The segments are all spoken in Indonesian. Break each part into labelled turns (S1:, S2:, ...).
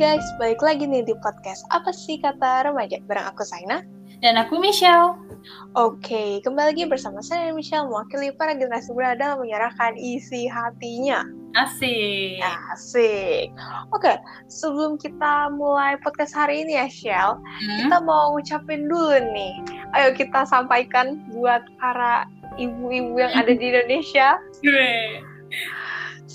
S1: guys, balik lagi nih di podcast Apa sih kata remaja? Bareng aku Saina.
S2: Dan aku Michelle.
S1: Oke, kembali lagi bersama saya dan Michelle mewakili para generasi muda dalam menyerahkan isi hatinya.
S2: Asik.
S1: Asik. Oke, sebelum kita mulai podcast hari ini ya, Shell,
S2: Hmm?
S1: kita mau ngucapin dulu nih. Ayo kita sampaikan buat para ibu-ibu yang ada di Indonesia.
S2: Gue.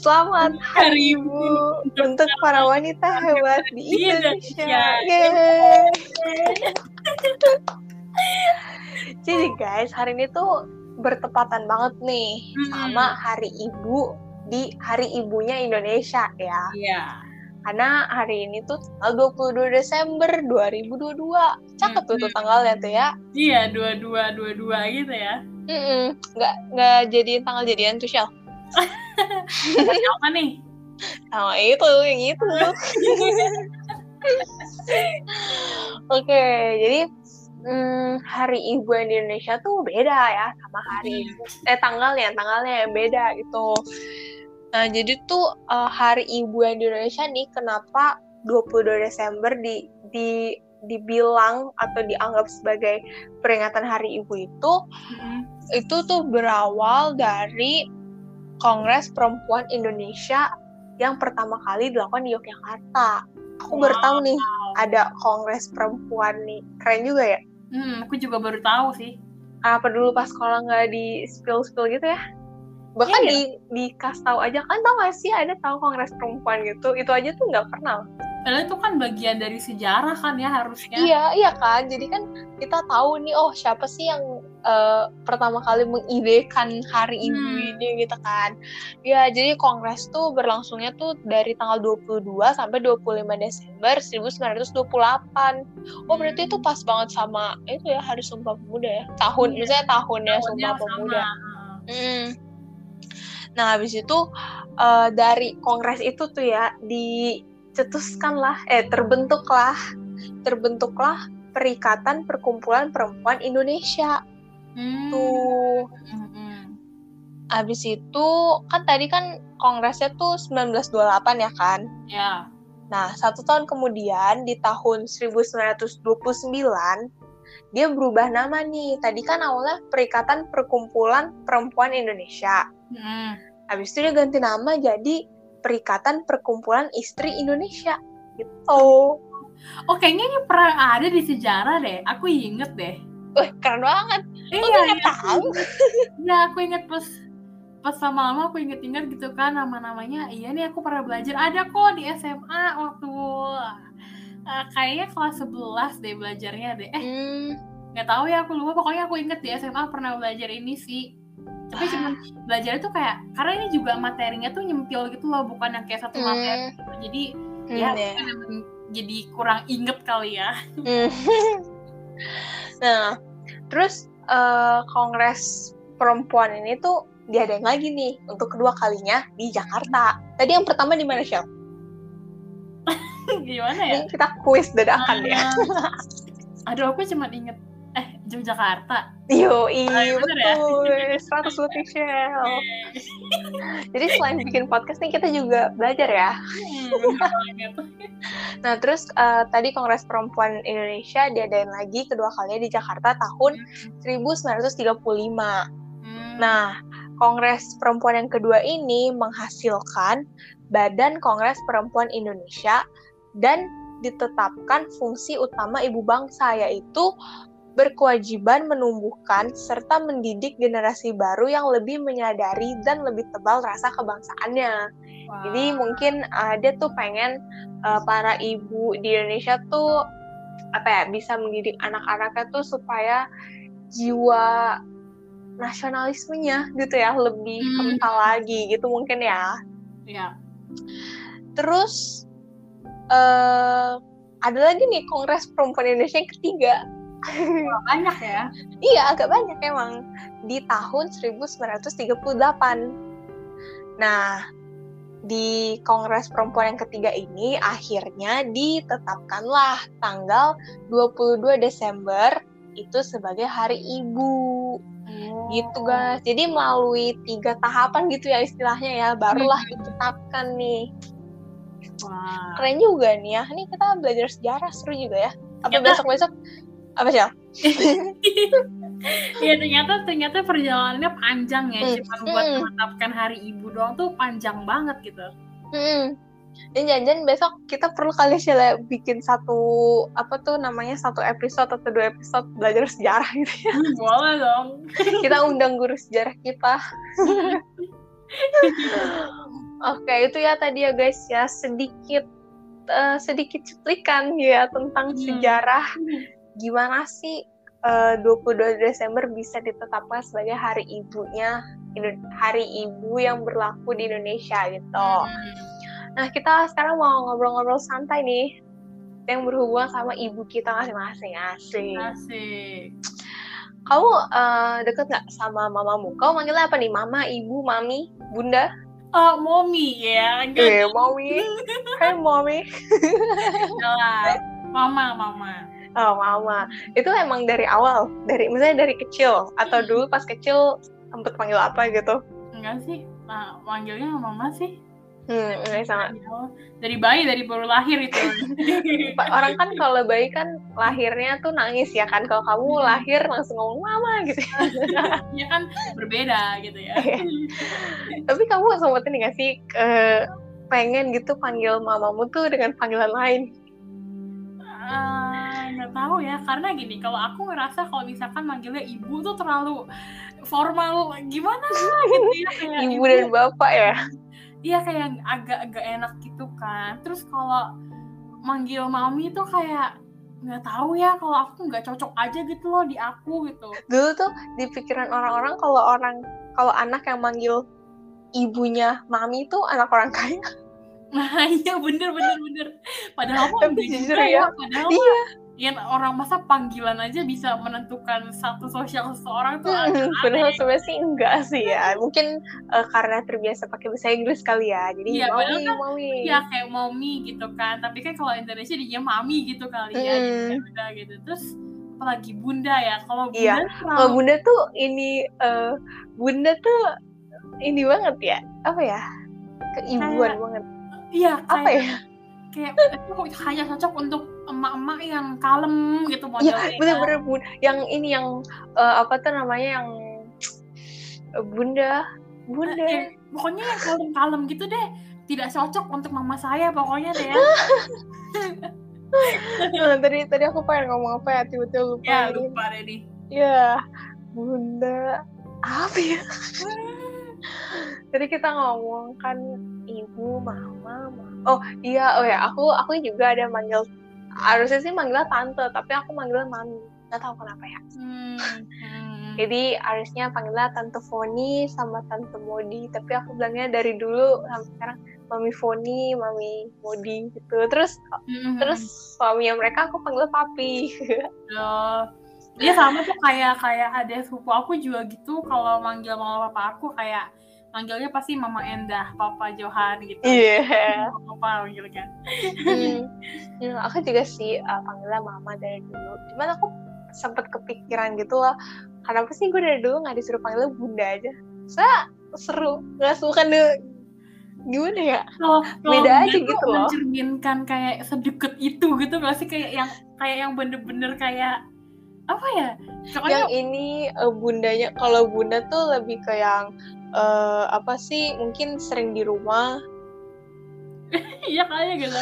S1: Selamat Hari Ibu untuk para wanita hebat di
S2: Di
S1: Indonesia.
S2: Indonesia.
S1: Yeay. Jadi guys, hari ini tuh bertepatan banget nih
S2: Hmm.
S1: sama Hari Ibu di Hari Ibunya Indonesia ya.
S2: Iya.
S1: Karena hari ini tuh tanggal 22 Desember 2022. Cakep tuh tuh
S2: Hmm.
S1: tanggalnya tuh ya.
S2: Iya, dua-dua, dua-dua gitu ya.
S1: Mm-mm. Nggak, nggak jadiin tanggal jadian tuh Shell.
S2: Apa nih?
S1: Sama itu, yang itu. Oke, jadi hmm, hari ibu yang di Indonesia tuh beda ya sama hari ibu. Eh tanggalnya, tanggalnya yang beda gitu. Nah, jadi tuh eh, hari ibu yang di Indonesia nih kenapa 22 Desember di di dibilang atau dianggap sebagai peringatan hari ibu itu
S2: Hmm.
S1: itu tuh berawal dari Kongres Perempuan Indonesia yang pertama kali dilakukan di Yogyakarta. Aku baru tahu nih ada Kongres Perempuan nih. Keren juga ya.
S2: Hmm, aku juga baru tahu sih.
S1: Apa dulu pas sekolah nggak di spill-spill gitu ya? Bahkan
S2: Iya,
S1: di dikasih tahu aja kan tau gak sih ada tahu Kongres Perempuan gitu. Itu aja tuh nggak pernah.
S2: Padahal itu kan bagian dari sejarah kan ya harusnya.
S1: Iya, iya kan. Jadi kan kita tahu nih, oh siapa sih yang eh, pertama kali mengidekan Hari Ibu
S2: Hmm.
S1: ini gitu kan. Ya, jadi kongres tuh berlangsungnya tuh dari tanggal 22 sampai 25 Desember 1928. Oh, berarti itu pas banget sama itu ya Hari Sumpah Pemuda ya. Tahun,
S2: Iya.
S1: misalnya tahunnya
S2: Tahunnya
S1: Sumpah
S2: sama.
S1: Pemuda. Hmm. Nah, habis itu eh, dari kongres itu tuh ya dicetuskanlah eh terbentuklah terbentuklah Perikatan Perkumpulan Perempuan Indonesia.
S2: Hmm.
S1: Tuh.
S2: Hmm, hmm.
S1: Habis itu kan tadi kan kongresnya tuh 1928 ya kan.
S2: Ya.
S1: Nah, satu tahun kemudian di tahun 1929 dia berubah nama nih. Tadi kan awalnya Perikatan Perkumpulan Perempuan Indonesia.
S2: Hmm.
S1: Habis itu dia ganti nama jadi Perikatan Perkumpulan Istri Indonesia. Gitu.
S2: Oh, kayaknya ini pernah ada di sejarah deh. Aku inget deh.
S1: Wih, keren banget.
S2: Iya,
S1: nggak
S2: iya,
S1: tahu?
S2: Iya, aku inget pas pas lama-lama aku inget-inget gitu kan nama-namanya. Iya nih aku pernah belajar. Ada kok di SMA waktu eh, kayaknya kelas 11 deh belajarnya deh. Eh,
S1: Hmm,
S2: nggak tahu ya aku lupa. Pokoknya aku inget di SMA pernah belajar ini sih. Tapi cuma belajar itu kayak karena ini juga materinya tuh nyempil gitu loh, bukan yang kayak satu materi. gitu. Jadi
S1: hmm,
S2: ya
S1: ya.
S2: mungkin emang jadi kurang inget kali ya.
S1: Hmm. nah, terus eh, Kongres Perempuan ini tuh diadain lagi nih untuk kedua kalinya di Jakarta. Tadi yang pertama di mana, Shell?
S2: Gimana ya?
S1: Ini kita kuis dadakan ya.
S2: Ah, Aduh, aku cuma inget Yogyakarta.
S1: Yo,
S2: Ah,
S1: iya
S2: ya?
S1: betul. 100 lebih Shell. Jadi selain bikin podcast nih kita juga belajar ya.
S2: Hmm.
S1: Nah, terus eh, tadi Kongres Perempuan Indonesia diadain lagi kedua kalinya di Jakarta tahun 1935.
S2: Hmm.
S1: Nah, Kongres Perempuan yang kedua ini menghasilkan Badan Kongres Perempuan Indonesia dan ditetapkan fungsi utama ibu bangsa yaitu berkewajiban menumbuhkan serta mendidik generasi baru yang lebih menyadari dan lebih tebal rasa kebangsaannya.
S2: Wah.
S1: Jadi mungkin uh, dia tuh pengen uh, para ibu di Indonesia tuh apa ya bisa mendidik anak-anaknya tuh supaya jiwa nasionalismenya gitu ya lebih
S2: Hmm.
S1: kental lagi gitu mungkin ya.
S2: ya.
S1: Terus eh ada lagi nih Kongres Perempuan Indonesia yang ketiga.
S2: Banyak ya.
S1: Iya, agak banyak emang. Di tahun 1938. Nah, di Kongres Perempuan yang ketiga ini akhirnya ditetapkanlah tanggal 22 Desember itu sebagai Hari Ibu. Gitu guys. Jadi melalui tiga tahapan gitu ya istilahnya ya, barulah ditetapkan nih.
S2: Wah.
S1: Keren juga nih ya. Ini kita belajar sejarah seru juga ya. Apa besok-besok apa sih?
S2: Iya ternyata ternyata perjalanannya panjang ya.
S1: Hmm.
S2: Cuman buat
S1: Hmm.
S2: menetapkan hari ibu doang tuh panjang banget gitu.
S1: Hmm. Dan janjian besok kita perlu kali sih lah bikin satu apa tuh namanya satu episode atau dua episode belajar sejarah gitu ya.
S2: Hmm, Boleh dong.
S1: Kita undang guru sejarah kita. Oke, itu ya tadi ya guys ya sedikit eh, sedikit cuplikan ya tentang
S2: Hmm.
S1: sejarah gimana sih eh, 22 Desember bisa ditetapkan sebagai hari ibunya hari ibu yang berlaku di Indonesia gitu.
S2: Hmm.
S1: Nah, kita sekarang mau ngobrol-ngobrol santai nih yang berhubungan sama ibu kita masing-masing. Asik.
S2: Asik.
S1: Kamu eh, deket nggak sama mamamu? Kau manggilnya apa nih? Mama, ibu, mami, bunda?
S2: Oh, mommy ya. Enggak
S1: Eh, mami. Hai, mami.
S2: lah. Mama, mama.
S1: Oh, mama. Itu emang dari awal, dari misalnya dari kecil atau dulu pas kecil sempet panggil apa gitu?
S2: Enggak sih. Nah, manggilnya mama sih.
S1: Hmm, enggak sama.
S2: Dari bayi, dari baru lahir itu.
S1: Orang kan kalau bayi kan lahirnya tuh nangis ya kan. Kalau kamu lahir langsung ngomong mama gitu.
S2: ya kan berbeda gitu ya.
S1: Tapi kamu sempat ini gak sih eh, pengen gitu panggil mamamu tuh dengan panggilan lain?
S2: Ah, nggak tahu ya karena gini kalau aku ngerasa kalau misalkan manggilnya ibu tuh terlalu formal gimana gitu ya kayak
S1: Ibu dan bapak ya?
S2: iya kayak agak-agak enak gitu kan terus kalau manggil mami tuh kayak nggak tahu ya kalau aku nggak cocok aja gitu loh di aku gitu
S1: Dulu tuh di pikiran orang-orang kalau orang kalau anak yang manggil ibunya mami tuh anak orang kaya.
S2: nah iya bener bener bener padahal mah
S1: Tapi
S2: enggak
S1: jujur ya,
S2: padahal
S1: iya.
S2: mah ya orang masa panggilan aja bisa menentukan satu sosial seseorang tuh
S1: Hmm, Padahal sebenarnya sih enggak sih ya. Mungkin eh, karena terbiasa pakai bahasa Inggris kali ya. Jadi
S2: Iya, padahal
S1: mami, mami.
S2: ya kayak mommy gitu kan tapi kan kalau Indonesia dia mami gitu kali ya
S1: Mm.
S2: jadi udah gitu terus apalagi bunda ya kalau bunda
S1: Iya. Kalau bunda tuh ini eh, bunda tuh ini banget ya. Apa ya? Keibuan
S2: Kayak-
S1: banget.
S2: iya
S1: Apa ya?
S2: kayak itu hanya cocok untuk emak-emak yang kalem gitu
S1: Iya,
S2: modelnya
S1: bener-bener bun. Yang ini yang eh, apa tuh namanya yang eh, bunda, bunda.
S2: Eh, pokoknya yang kalem-kalem gitu deh tidak cocok untuk mama saya pokoknya deh ya
S1: Eh, tadi tadi aku pengen ngomong apa ya tiba-tiba lupa.
S2: ya
S1: Ini.
S2: lupa deh nih
S1: Ya, bunda. Apa ya? Tadi kita ngomong kan ibu, mama, mama. Oh iya, oh ya, aku aku juga ada manggil. Harusnya sih manggilnya tante, tapi aku manggilnya mami. Gak tahu kenapa ya.
S2: hmm, hmm.
S1: Jadi harusnya panggilnya tante Foni sama tante Modi, tapi aku bilangnya dari dulu sampai sekarang mami Foni, mami Modi gitu. Terus
S2: Hmm,
S1: terus suaminya mereka aku panggil papi.
S2: Oh. Dia sama tuh kayak kayak ada sepupu aku juga gitu kalau manggil mama papa aku kayak manggilnya pasti mama Endah, papa Johan gitu.
S1: Iya.
S2: Mama Papa manggil kan.
S1: Hmm. Hmm, aku juga sih uh, panggilnya mama dari dulu. Cuman aku sempet kepikiran gitu loh. Kenapa sih gue dari dulu nggak disuruh panggilnya bunda aja? Saya seru, nggak suka deh. Gimana ya?
S2: Kalau
S1: Beda aja gitu loh.
S2: Mencerminkan kayak sedekat itu gitu gak sih kayak yang kayak yang bener-bener kayak apa ya? Pokoknya
S1: Yang ini uh, bundanya, kalau bunda tuh lebih ke yang uh, apa sih? Mungkin sering di rumah.
S2: Iya kayaknya gitu.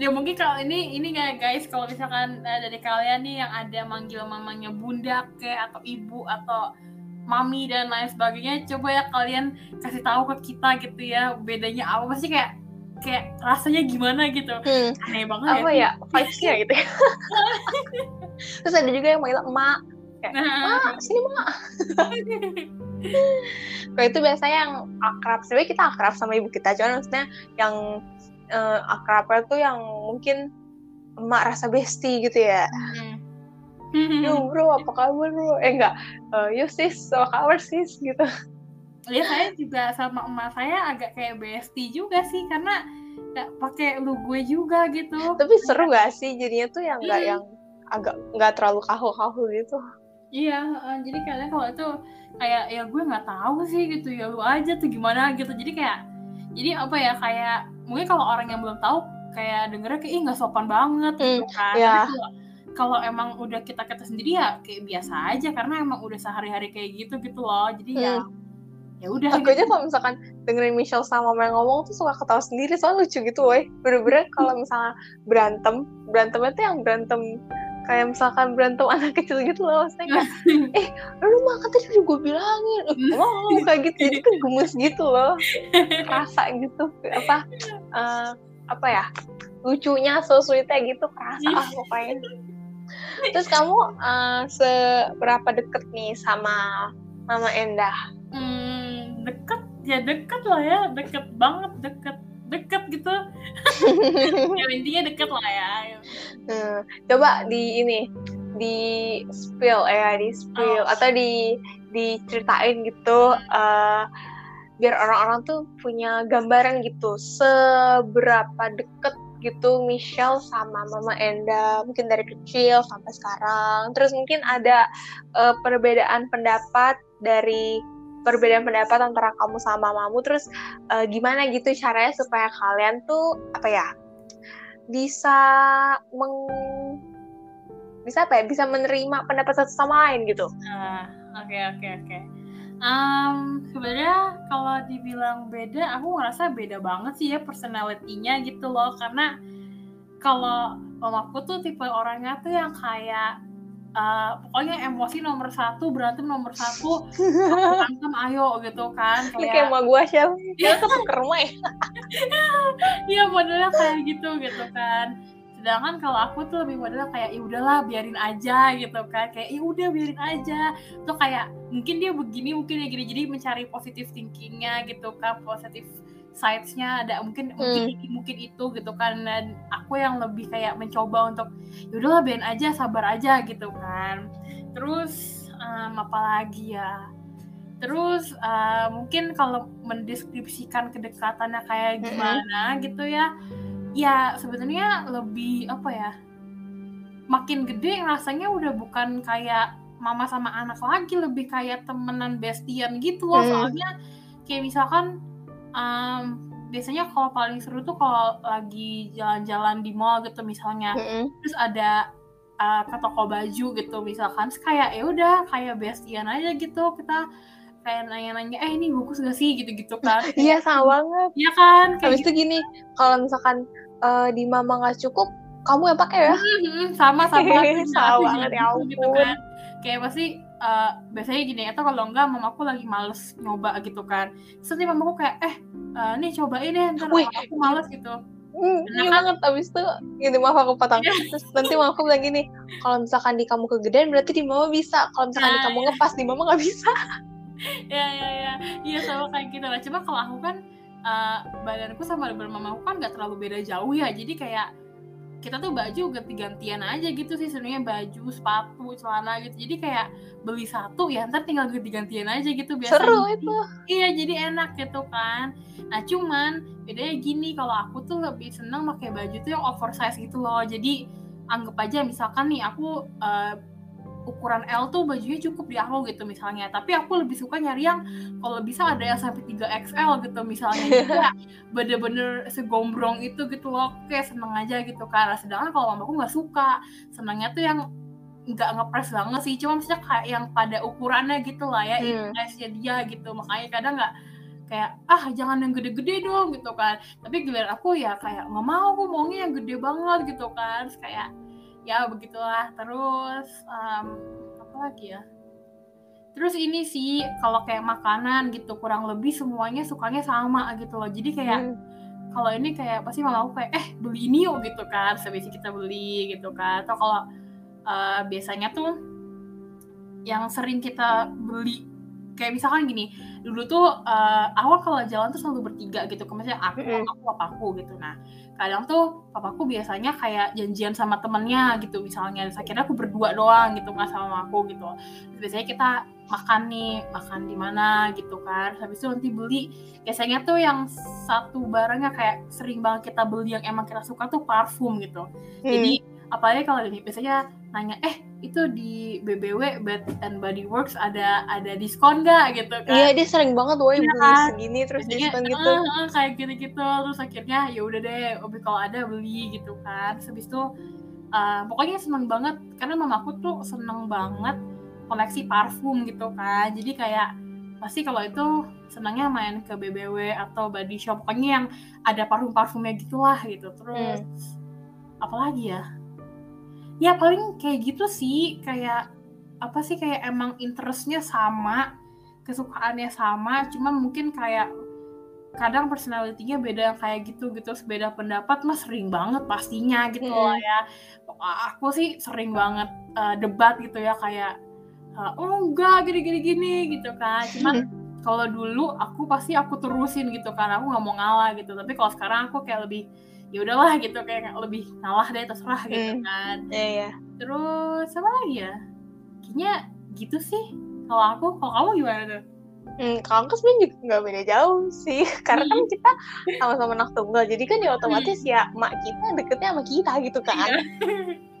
S2: Ya mungkin kalau ini ini nggak guys kalau misalkan eh, dari kalian nih yang ada manggil mamanya bunda kayak atau ibu atau mami dan lain sebagainya coba ya kalian kasih tahu ke kita gitu ya bedanya apa pasti kayak kayak rasanya gimana gitu
S1: Hmm,
S2: aneh banget
S1: apa
S2: sih?
S1: ya? Vibes-nya gitu ya. Terus ada juga yang manggil emak.
S2: Nah,
S1: Mak, sini mak. Kalau itu biasanya yang akrab, sebenarnya kita akrab sama ibu kita, cuman maksudnya yang eh, akrabnya tuh yang mungkin emak rasa besti gitu ya.
S2: hmm.
S1: Yo bro, apa kabar bro? Eh enggak, Eh, yo sis, apa kabar sis gitu.
S2: Ya saya juga sama emak saya agak kayak bestie juga sih karena nggak pakai lu gue juga gitu
S1: Tapi seru gak sih jadinya tuh yang enggak
S2: Hmm.
S1: yang agak nggak terlalu kahu-kahu gitu.
S2: Iya, eh, jadi kalian kalau itu kayak ya gue nggak tahu sih gitu ya lu aja tuh gimana gitu. Jadi kayak jadi apa ya kayak mungkin kalau orang yang belum tahu kayak dengernya kayak ih nggak sopan banget
S1: Hmm,
S2: gitu kan
S1: iya.
S2: Tapi kalau emang udah kita kata sendiri ya kayak biasa aja karena emang udah sehari-hari kayak gitu gitu loh jadi ya ya udah
S1: aku aja kalau misalkan dengerin Michelle sama Mama yang ngomong tuh suka ketawa sendiri soalnya lucu gitu woy bener-bener kalau misalnya berantem berantemnya tuh yang berantem kayak misalkan berantem anak kecil gitu loh maksudnya kayak eh lu mah kan tadi udah gue bilangin. Mau kayak gitu. Jadi kan gemes gitu loh. Kerasa gitu apa eh, apa ya lucunya so sweetnya gitu kerasa ah, pokoknya. Terus kamu eh, seberapa deket nih sama Mama Endah?
S2: Hmm, deket ya deket lah ya deket banget deket deket gitu. Ya intinya deket lah ya
S1: Hmm, coba di ini di spill ya di spill
S2: Oh.
S1: atau di diceritain gitu eh, biar orang-orang tuh punya gambaran gitu seberapa deket gitu Michelle sama Mama Enda mungkin dari kecil sampai sekarang. Terus mungkin ada eh, perbedaan pendapat dari perbedaan pendapat antara kamu sama mamamu terus eh, gimana gitu caranya supaya kalian tuh apa ya bisa meng bisa apa ya bisa menerima pendapat satu sama lain gitu
S2: Nah, oke oke oke. Em, sebenarnya kalau dibilang beda, aku ngerasa beda banget sih ya personality-nya gitu loh. Karena kalau mamaku tuh tipe orangnya tuh yang kayak eh, pokoknya emosi nomor satu, berantem nomor satu, berantem ayo gitu kan.
S1: ini kayak mau gue siapa dia tuh ke rumah ya
S2: Iya modelnya kayak gitu gitu kan. Sedangkan kalau aku tuh lebih modelnya kayak ya udahlah biarin aja gitu kan. Kayak ya udah biarin aja. Tuh kayak mungkin dia begini mungkin ya gini jadi mencari positive thinkingnya gitu kan, positive sides-nya ada mungkin mungkin ini mungkin itu gitu kan. Dan aku yang lebih kayak mencoba untuk ya udahlah biarin aja sabar aja gitu kan. Terus em, apa lagi ya? Terus eh, mungkin kalau mendeskripsikan kedekatannya kayak
S1: Mm-mm.
S2: gimana gitu ya ya sebenarnya lebih apa ya makin gede rasanya udah bukan kayak mama sama anak lagi lebih kayak temenan bestian gitu loh.
S1: Hmm.
S2: soalnya kayak misalkan em, biasanya kalau paling seru tuh kalau lagi jalan-jalan di mall gitu misalnya.
S1: Mm-mm.
S2: terus ada uh, ke toko baju gitu misalkan. Terus kayak ya udah kayak bestian aja gitu. Kita kayak nanya-nanya eh ini bagus gak sih? gitu-gitu kan.
S1: Iya sama banget.
S2: Iya kan? Kayak
S1: habis itu gini kalau misalkan eh, di mama nggak cukup kamu yang pakai ya?
S2: Mhm, sama sama.
S1: Sama
S2: juga
S1: banget, ya
S2: gitu, gitu kan. Kayak pasti eh, biasanya gini atau kalau enggak mamaku lagi males nyoba gitu kan. Terus nanti mamaku kayak eh eh, nih cobain deh ntar
S1: Wih.
S2: aku males gitu. Enak
S1: iya
S2: kan?
S1: banget abis itu gini maaf aku potong.
S2: Iya.
S1: terus nanti mama aku bilang gini kalau misalkan di kamu kegedean berarti di mama bisa. Kalau misalkan di
S2: Nah,
S1: kamu ngepas di mama nggak bisa.
S2: Ya ya ya iya sama kayak gitu lah. Cuma kalau aku kan eh, badanku sama badan mamaku kan nggak terlalu beda jauh ya. Jadi kayak kita tuh baju ganti-gantian aja gitu sih sebenarnya baju sepatu celana gitu. Jadi kayak beli satu ya ntar tinggal ganti-gantian aja gitu biasanya.
S1: Seru itu.
S2: Iya jadi enak gitu kan. Nah cuman bedanya gini kalau aku tuh lebih seneng pakai baju tuh yang oversize gitu loh. Jadi anggap aja misalkan nih aku eh, ukuran L tuh bajunya cukup di aku gitu misalnya. Tapi aku lebih suka nyari yang kalau bisa ada yang sampai 3XL gitu misalnya kayak bener-bener segombrong itu gitu loh. Kayak seneng aja gitu kan. Sedangkan kalau mamaku nggak suka. Senangnya tuh yang nggak ngepres banget sih. Cuma maksudnya kayak yang pada ukurannya gitu lah ya.
S1: Hmm.
S2: size-nya dia gitu. Makanya kadang nggak kayak ah jangan yang gede-gede dong gitu kan. Tapi giliran aku ya kayak nggak mau aku maunya yang gede banget gitu kan. Terus kayak ya begitulah. Terus em, apa lagi ya? Terus ini sih kalau kayak makanan gitu kurang lebih semuanya sukanya sama gitu loh. Jadi kayak
S1: Hmm.
S2: kalau ini kayak pasti malah aku kayak eh beli ini yuk gitu kan. Sebisa kita beli gitu kan. Atau kalau eh, biasanya tuh yang sering kita beli kayak misalkan gini dulu tuh eh, awal kalau jalan tuh selalu bertiga gitu misalnya aku aku papaku gitu. Nah kadang tuh papaku biasanya kayak janjian sama temennya gitu misalnya. Terus akhirnya aku berdua doang gitu nggak sama aku gitu. Terus biasanya kita makan nih makan di mana gitu kan. Terus habis itu nanti beli. Biasanya tuh yang satu barangnya kayak sering banget kita beli yang emang kita suka tuh parfum gitu.
S1: Hmm.
S2: jadi apalagi kalau ini biasanya nanya eh itu di BBW Bath and Body Works ada ada diskon nggak? Gitu kan.
S1: Iya dia sering banget woi
S2: Iya
S1: beli
S2: kan?
S1: segini terus
S2: Biasanya,
S1: diskon gitu.
S2: "Eh, eh," kayak gitu-gitu. Terus akhirnya ya udah deh kalau ada beli gitu kan. Terus habis itu eh, pokoknya seneng banget karena mamaku tuh seneng banget koleksi parfum gitu kan. Jadi kayak pasti kalau itu senangnya main ke BBW atau body shop. Pokoknya yang ada parfum-parfumnya gitulah gitu. Terus apalagi ya ya paling kayak gitu sih kayak apa sih kayak emang interestnya sama kesukaannya sama cuman mungkin kayak kadang personalitinya beda kayak gitu gitu beda pendapat mas sering banget pastinya gitu
S1: Mm.
S2: lah ya. Aku sih sering banget uh, debat gitu ya kayak uh, oh enggak gini gini gini gitu kan. Cuman kalau dulu aku pasti aku terusin gitu kan aku nggak mau ngalah gitu. Tapi kalau sekarang aku kayak lebih ya udahlah gitu kayak lebih ngalah deh terserah gitu
S1: Hmm.
S2: kan.
S1: Iya iya.
S2: terus apa lagi ya? Kayaknya gitu sih kalau aku. Kalau kamu gimana tuh?
S1: Hmm, kalau aku sebenarnya juga nggak beda jauh sih, karena kan kita sama-sama anak tunggal, jadi kan ya otomatis ya mak kita deketnya sama kita gitu kan.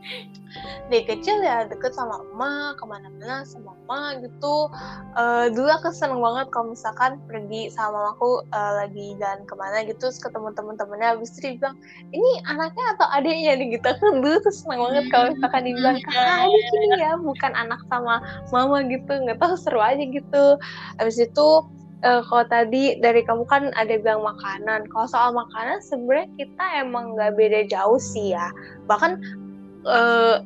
S1: Dari kecil ya deket sama emak, ke mana-mana sama emak gitu. Eh, dulu aku seneng banget kalau misalkan pergi sama aku eh, lagi jalan ke mana gitu, terus ketemu temen-temennya, habis itu bilang, ini anaknya atau adiknya nih gitu. Aku dulu tuh seneng banget kalau misalkan dibilang, kakak adik ini ya, bukan anak sama mama gitu, nggak tahu seru aja gitu. Habis itu eh, kalau tadi dari kamu kan ada bilang makanan. Kalau soal makanan sebenarnya kita emang nggak beda jauh sih ya. Bahkan eh,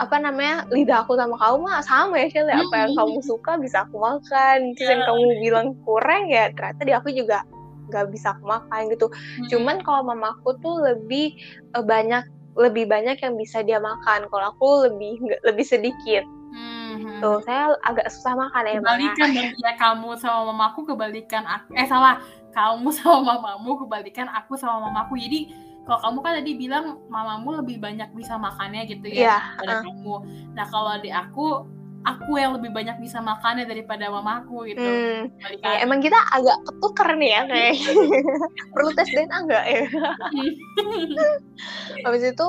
S1: apa namanya lidah aku sama kamu mah sama ya Shell ya. Apa yang kamu suka bisa aku makan. Terus yang kamu bilang kurang ya ternyata di aku juga nggak bisa aku makan gitu. Cuman kalau mamaku tuh lebih eh, banyak lebih banyak yang bisa dia makan. Kalau aku lebih lebih sedikit.
S2: Hmm.
S1: Tuh saya agak susah makan ya ya.
S2: kebalikan dong ya kamu sama mamaku kebalikan aku eh salah kamu sama mamamu kebalikan aku sama mamaku jadi kalau kamu kan tadi bilang mamamu lebih banyak bisa makannya gitu ya daripada kamu. Nah kalau di aku aku yang lebih banyak bisa makannya daripada mamaku gitu.
S1: Hmm, ya, emang kita agak ketuker nih ya kayak. Perlu tes DNA enggak ya? Habis itu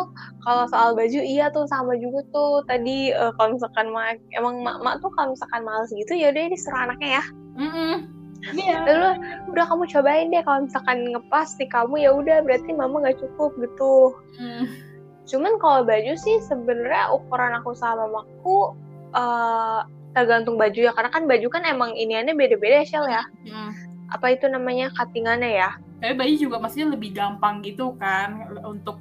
S1: kalau soal baju iya tuh sama juga tuh. Tadi eh, kalau misalkan mak emang mak mak tuh kalau misalkan males gitu ya udah disuruh anaknya ya.
S2: Mm-mm. Iya.
S1: Lalu udah kamu cobain deh kalau misalkan ngepas di kamu ya udah berarti mama nggak cukup gitu.
S2: Mm.
S1: Cuman kalau baju sih sebenarnya ukuran aku sama mamaku eh, tergantung baju ya karena kan baju kan emang iniannya beda-beda ya Shell ya.
S2: Mm.
S1: Apa itu namanya cuttingannya ya?
S2: tapi bayi juga maksudnya lebih gampang gitu kan untuk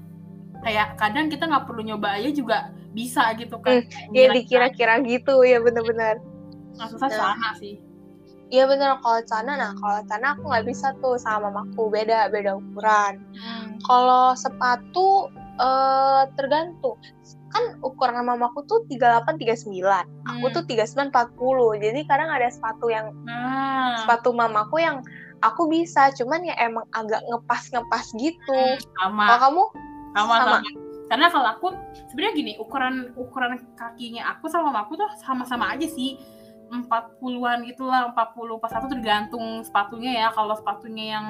S2: kayak kadang kita nggak perlu nyoba aja juga bisa gitu kan
S1: Ya dikira-kira gitu ya bener-bener.
S2: nggak susah
S1: Nah.
S2: sana sih
S1: Iya bener kalau celana nah kalau celana aku nggak bisa tuh sama mamaku beda beda ukuran.
S2: Hmm.
S1: Kalau sepatu eh tergantung kan ukuran mamaku tuh 38 39. Aku
S2: Hmm.
S1: tuh 39 40. Jadi kadang ada sepatu yang
S2: Nah,
S1: sepatu mamaku yang aku bisa cuman ya emang agak ngepas-ngepas gitu.
S2: sama
S1: Kalau kamu
S2: sama
S1: sama.
S2: sama karena kalau aku sebenarnya gini ukuran ukuran kakinya aku sama mamaku tuh sama-sama aja sih 40-an gitu lah 40 pas satu tergantung sepatunya ya kalau sepatunya yang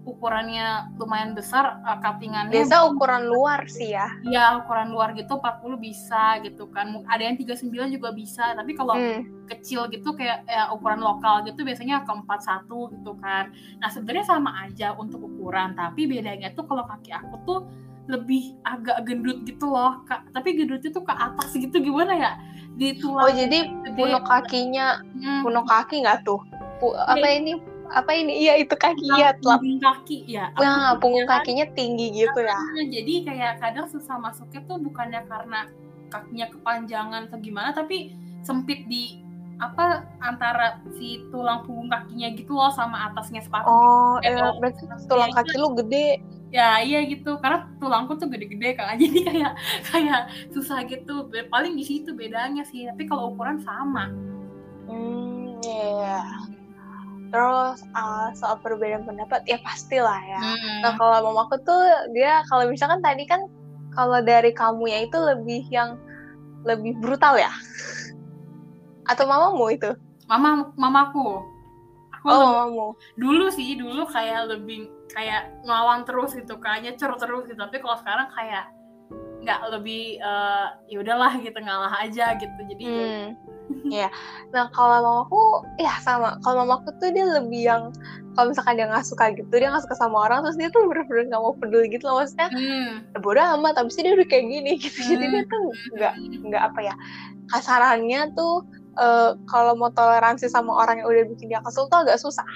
S2: ukurannya lumayan besar uh, cuttingannya
S1: biasa ukuran luar sih ya.
S2: ya ukuran luar gitu 40 bisa gitu kan ada yang 39 juga bisa tapi kalau
S1: Hmm.
S2: kecil gitu kayak ya, ukuran lokal gitu biasanya ke 41 gitu kan. Nah sebenarnya sama aja untuk ukuran, tapi bedanya tuh kalau kaki aku tuh lebih agak gendut gitu loh, Kak. Tapi gendutnya tuh ke atas gitu gimana ya? Di
S1: Oh
S2: tulang
S1: jadi
S2: gede.
S1: punuk kakinya
S2: Hmm,
S1: punuk kaki nggak tuh? Pu- apa ini apa ini iya itu kaki ya telap
S2: punggung kaki ya.
S1: Nah, punggung
S2: kan,
S1: kakinya tinggi gitu ya.
S2: Jadi kayak kadang susah masuknya tuh bukannya karena kakinya kepanjangan atau gimana, tapi sempit di apa antara si tulang punggung kakinya gitu loh sama atasnya sepatu.
S1: Oh,
S2: Eh,
S1: berarti tulang kaki lu gede.
S2: Ya iya gitu karena tulangku tuh gede-gede kan jadi kayak kayak susah gitu paling di situ bedanya sih tapi kalau ukuran sama
S1: Hmm, iya. Terus uh, soal perbedaan pendapat ya pastilah ya. Nah, kalau mamaku tuh dia kalau misalkan tadi kan kalau dari kamunya itu lebih yang lebih brutal ya. Atau mamamu itu?
S2: mama mamaku aku
S1: Oh, mamamu.
S2: dulu sih dulu kayak lebih kayak ngelawan terus gitu kayaknya cer terus gitu. Tapi kalau sekarang kayak nggak lebih uh, ya udahlah gitu ngalah aja gitu. Jadi
S1: hmm. ya nah kalau mamaku ya sama. Kalau mamaku tuh dia lebih yang kalau misalkan dia nggak suka gitu dia nggak suka sama orang terus dia tuh bener-bener nggak mau peduli gitu loh. Maksudnya hmm. ya bodoh amat tapi sih dia udah kayak gini gitu. Hmm. jadi dia tuh nggak nggak apa ya kasarannya tuh uh, kalau mau toleransi sama orang yang udah bikin dia kesel tuh agak susah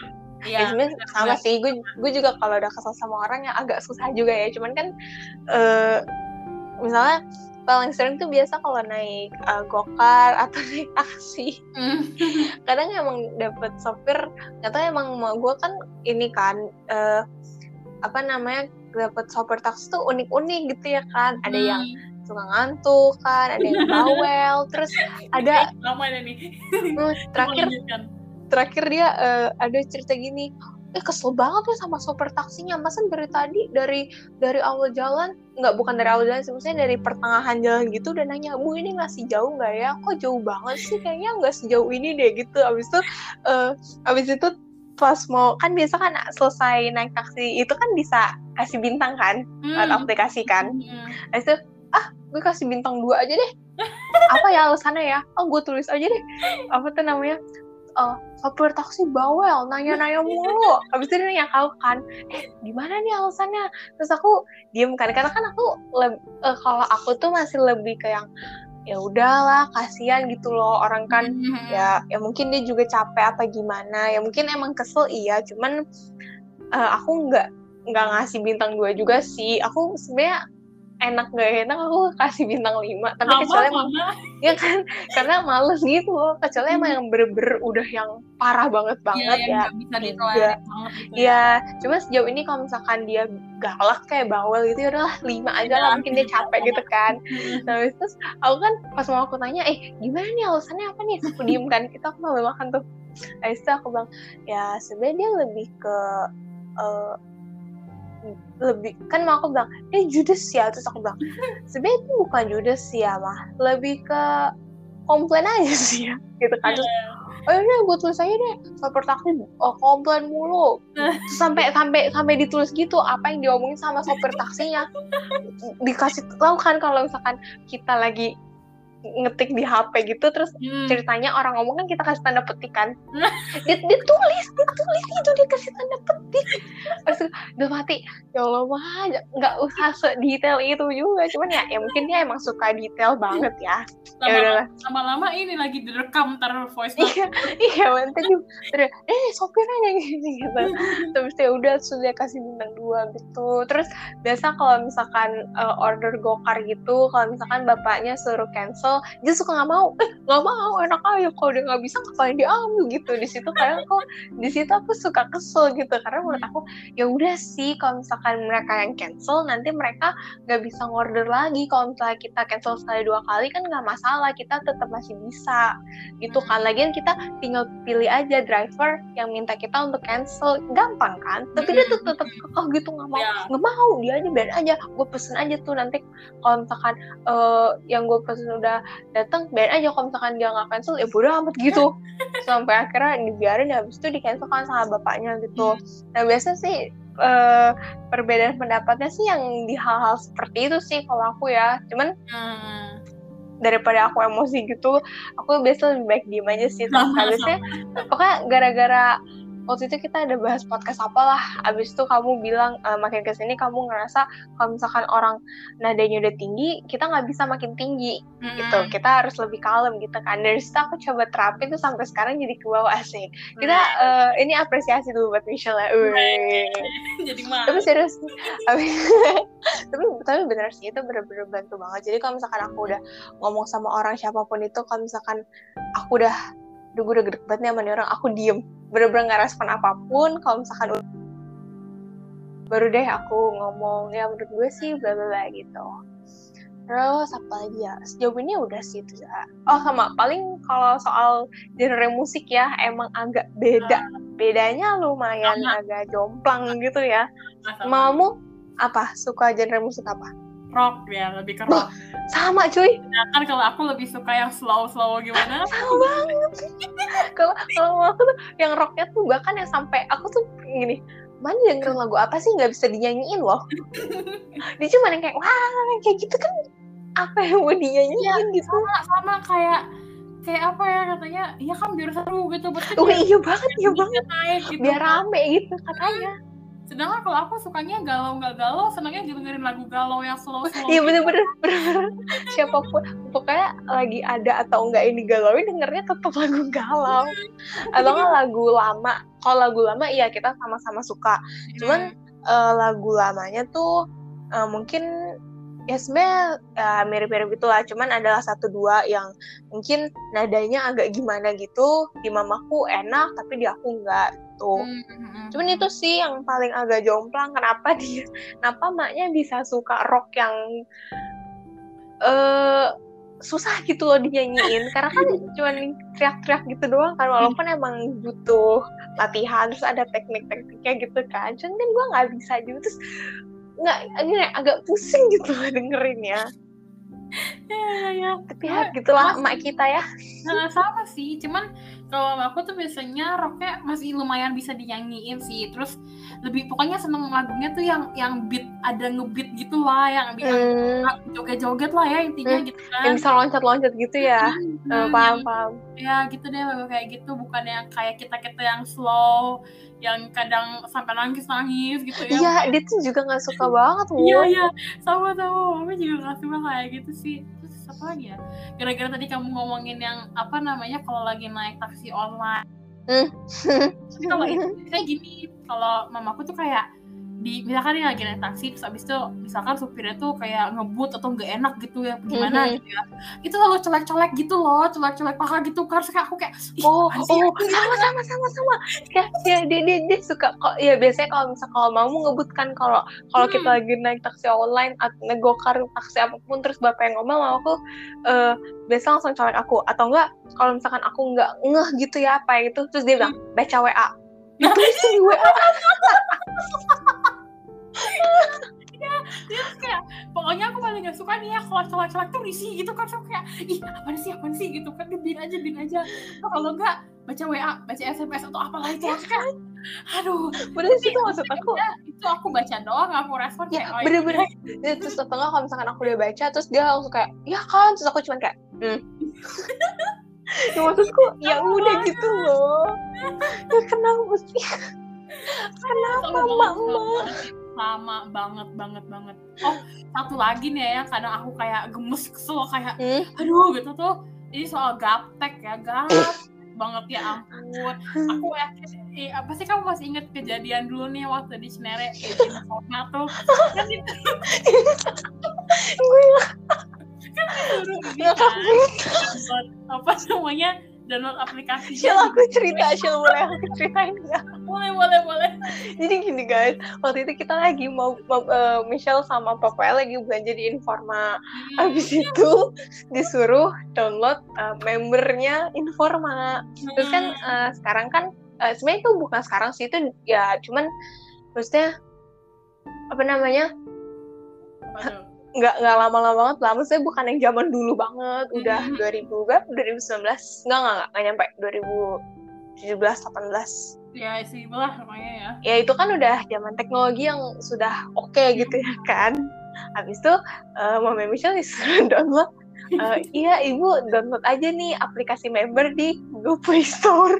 S1: Ya, ya sama sih gue gue juga kalau udah kesel sama orang yang agak susah juga ya cuman kan uh, misalnya paling sering tuh biasa kalau naik uh, gokar atau naik taksi. Mm. kadang emang dapet sopir nggak tahu emang mau gue kan ini kan uh, apa namanya dapet sopir taksi tuh unik-unik gitu ya kan. Ada mm. yang suka ngantuk kan ada yang bawel terus ada
S2: lama nih.
S1: Hmm, terakhir terakhir dia uh, ada cerita gini eh kesel banget tuh sama sopir taksinya. Masa dari tadi dari dari awal jalan nggak bukan dari awal jalan sih maksudnya dari pertengahan jalan gitu udah nanya bu ini masih jauh nggak ya? Kok jauh banget sih? Kayaknya nggak sejauh ini deh gitu. Abis itu uh, abis itu pas mau kan biasa kan selesai naik taksi itu kan bisa kasih bintang kan hmm. atau aplikasi kan. Hmm. abis itu ah gue kasih bintang dua aja deh. Apa ya alasannya ya? Oh gue tulis aja deh. Apa tuh namanya? Uh, sopir taksi bawel nanya-nanya mulu. Habis itu dia nanya kau kan eh gimana nih alasannya? Terus aku diem kan karena kan aku uh, kalau aku tuh masih lebih ke yang ya udahlah kasihan gitu loh orang kan. Mm-hmm. ya ya mungkin dia juga capek apa gimana. Ya mungkin emang kesel iya. Cuman uh, aku nggak nggak ngasih bintang dua juga sih. Aku sebenarnya enak gak enak aku kasih bintang 5 tapi kecuali emang ya kan? Karena males gitu loh. Kecuali hmm. emang yang bener-bener udah yang parah banget iya, banget ya, ya. bisa
S2: ya.
S1: ya cuma sejauh ini kalau misalkan dia galak kayak bawel gitu ya udahlah lima aja lah. Iya, mungkin dia capek gitu kan. Nah terus aku kan pas mau aku tanya eh gimana nih alasannya apa nih? Aku diem kan. Kita aku mau makan tuh. Itu aku bilang ya sebenarnya dia lebih ke uh, lebih kan mau aku bilang eh judes ya terus aku bilang sebenarnya itu bukan judes ya mah. Lebih ke komplain aja sih ya gitu kan. Terus oh ini gue tulis aja deh sopir taksi oh, komplain mulu. Sampai sampai sampai ditulis gitu apa yang diomongin sama sopir taksinya. Dikasih tahu kan kalau misalkan kita lagi ngetik di HP gitu terus hmm. ceritanya orang ngomong kan kita kasih tanda petik kan. Dia, dia tulis dia tulis itu dia kasih tanda petik. Terus udah mati ya Allah mah nggak usah sedetail itu juga. Cuman ya ya mungkin dia emang suka detail banget ya.
S2: Lama, lama-lama ini lagi direkam taruh voice
S1: iya iya nanti terus eh sopirnya yang gitu. Terus ya udah sudah kasih bintang dua gitu. Terus biasa kalau misalkan uh, order gokar gitu kalau misalkan bapaknya suruh cancel dia suka nggak mau eh nggak mau enak aja kalau dia nggak bisa ngapain diambil? Gitu. Di situ kadang aku di situ aku suka kesel gitu karena menurut aku ya udah sih kalau misalkan mereka yang cancel nanti mereka nggak bisa ngorder lagi. Kalau misalnya kita cancel sekali dua kali kan nggak masalah kita tetap masih bisa. Gitu kan. Lagian kita tinggal pilih aja driver yang minta kita untuk cancel. Gampang kan? Tapi dia tuh tetap kekeh gitu nggak mau ya. nggak mau dia aja biar aja. Gue pesen aja tuh nanti kalau misalkan uh, yang gue pesen udah datang biar aja kalau misalkan dia nggak cancel ya bodo amat gitu. Sampai akhirnya dibiarin ya habis itu di cancel kan sama bapaknya gitu. Nah biasa sih uh, perbedaan pendapatnya sih yang di hal-hal seperti itu sih kalau aku ya. Cuman hmm. daripada aku emosi gitu aku biasa lebih baik diem aja sih. Tapi habisnya pokoknya gara-gara waktu itu kita ada bahas podcast apalah. Abis itu kamu bilang uh, makin ke sini kamu ngerasa kalau misalkan orang nadanya udah tinggi kita nggak bisa makin tinggi. Mm-hmm. gitu. Kita harus lebih kalem gitu kan. Dari situ aku coba terapin tuh sampai sekarang jadi ke bawah asik kita uh, ini apresiasi dulu buat Michelle ya.
S2: Jadi
S1: tapi serius tapi tapi bener sih itu bener-bener bantu banget. Jadi kalau misalkan aku udah ngomong sama orang siapa pun itu kalau misalkan aku udah Duh, gue udah gede banget nih sama orang, aku diem. Bener-bener gak respon apa pun. Kalau misalkan baru deh aku ngomong ya menurut gue sih bla bla bla gitu. Terus apa lagi ya? Sejauh ini udah sih itu ya. Oh sama paling kalau soal genre musik ya emang agak beda. Ah. bedanya lumayan sama. agak jomplang gitu ya. Mamamu apa? Suka genre musik apa
S2: rock ya lebih ke rock.
S1: sama cuy.
S2: Kan kalau aku lebih suka yang slow slow gimana?
S1: sama banget. kalau kalau aku tuh yang rocknya tuh bahkan yang sampai aku tuh gini mana dengerin lagu apa sih nggak bisa dinyanyiin loh dia cuma yang kayak wah kayak gitu kan apa yang mau dinyanyiin gitu
S2: sama sama kayak kayak apa ya katanya iya kan biar seru gitu
S1: oh iya banget iya banget
S2: naik gitu
S1: biar
S2: kan.
S1: rame gitu katanya
S2: sedangkan kalau aku sukanya galau nggak galau senangnya dengerin lagu galau yang slow slow
S1: iya bener-bener bener-bener. Siapa pun pokoknya lagi ada atau enggak ini galau dengernya tetap lagu galau. Atau nggak lagu lama. Kalau lagu lama iya kita sama-sama suka. Cuman eh, lagu lamanya tuh eh, mungkin ya sebenarnya ya, mirip-mirip gitu lah cuman adalah satu dua yang mungkin nadanya agak gimana gitu. Di mamaku enak tapi di aku enggak gitu.
S2: Hmm,
S1: cuman itu sih yang paling agak jomplang. Kenapa dia kenapa maknya bisa suka rock yang eh susah gitu loh dinyanyiin. Karena kan cuman teriak-teriak gitu doang kan. Walaupun emang butuh latihan terus ada teknik-tekniknya gitu kan. Cuman kan gue nggak bisa juga. Terus nggak agak agak pusing gitu dengerinnya
S2: ya, ya, ya.
S1: tapi ya gitulah
S2: Mas-
S1: emak kita ya.
S2: Nah, sama sih, cuman kalau aku tuh biasanya rocknya masih lumayan bisa dinyanyiin sih. Terus lebih pokoknya seneng lagunya tuh yang yang beat ada ngebeat gitu lah, yang yang
S1: hmm,
S2: joget-joget lah ya intinya gitu
S1: yang
S2: kan.
S1: bisa loncat-loncat gitu ya?
S2: Hmm,
S1: Eh, paham paham.
S2: ya gitu deh lagu kayak gitu bukan yang kayak kita kita yang slow yang kadang sampai nangis nangis gitu ya.
S1: Iya dia tuh juga nggak suka banget
S2: iya iya. Sama sama mama juga nggak suka kayak gitu sih. Terus apa lagi ya? Gara-gara tadi kamu ngomongin yang apa namanya kalau lagi naik taksi online. Tapi kalau itu kayak gini kalau mamaku tuh kayak di misalkan dia lagi naik taksi terus abis itu misalkan supirnya tuh kayak ngebut atau nggak enak gitu ya gimana
S1: Mhm.
S2: gitu ya itu selalu colek-colek gitu loh colek-colek paha gitu kan kayak aku kayak "Ih,
S1: Oh,
S2: apaan sih?"
S1: oh, sama sama sama sama. Ya, ya dia, dia, dia suka kok. Ya biasanya kalau misal kalau mau ngebutkan kalau kalau kita
S2: Hmm.
S1: lagi naik taksi online atau ngegokar taksi apa pun terus bapak yang ngomong mau aku eh biasa langsung colek aku atau enggak kalau misalkan aku nggak ngeh gitu ya apa itu terus dia bilang baca WA. Ditulisin di WA.
S2: Dia tuh kayak pokoknya aku paling gak suka nih ya kalau colek-colek tuh risih gitu kan so kayak ih apaan sih apaan sih? Gitu kan bin aja bin aja. Atau kalau enggak baca WA baca SMS atau apalah itu aku kayak aduh
S1: Bener sih itu maksud aku.
S2: ya, itu aku baca doang aku respon
S1: Ya,
S2: kayak oh,
S1: bener-bener. Ya, terus enggak kalau misalkan aku udah baca terus dia langsung kayak ya kan? Terus aku cuma kayak hmm. ya, maksudku ya udah gitu loh. Ya kenapa sih? Kenapa
S2: Sama
S1: emak
S2: sama banget banget banget. Oh satu lagi nih ya kadang aku kayak gemes kesel kayak
S1: Hmm?
S2: aduh gitu tuh. Ini soal gaptek ya gap banget ya ampun. Aku yakin eh, apa sih kamu masih inget kejadian dulu nih waktu di Cinere di Informa tuh? Kan itu
S1: gue
S2: kan disuruh ini kan? apa namanya download aplikasi
S1: Shil aku cerita Shil boleh aku ceritain nggak?
S2: Boleh boleh boleh.
S1: Jadi gini guys waktu itu kita lagi mau, mau eh, Michelle sama Papa lagi belanja di Informa.
S2: Hmm.
S1: Habis itu disuruh download eh, membernya Informa. Terus kan eh, sekarang kan eh, sebenarnya itu bukan sekarang sih itu ya cuman maksudnya apa namanya?
S2: Waduh.
S1: Nggak nggak lama-lama banget lah. Maksudnya bukan yang zaman dulu banget. Udah
S2: Mhm.
S1: 2000 berapa 2019 nggak nggak nggak nyampe. 2017 18
S2: ya sih lah namanya ya.
S1: Ya itu kan udah zaman teknologi yang sudah oke gitu ya kan? Habis itu eh, Mama Michelle disuruh download. Eh, iya ibu download aja nih aplikasi member di Google Play Store.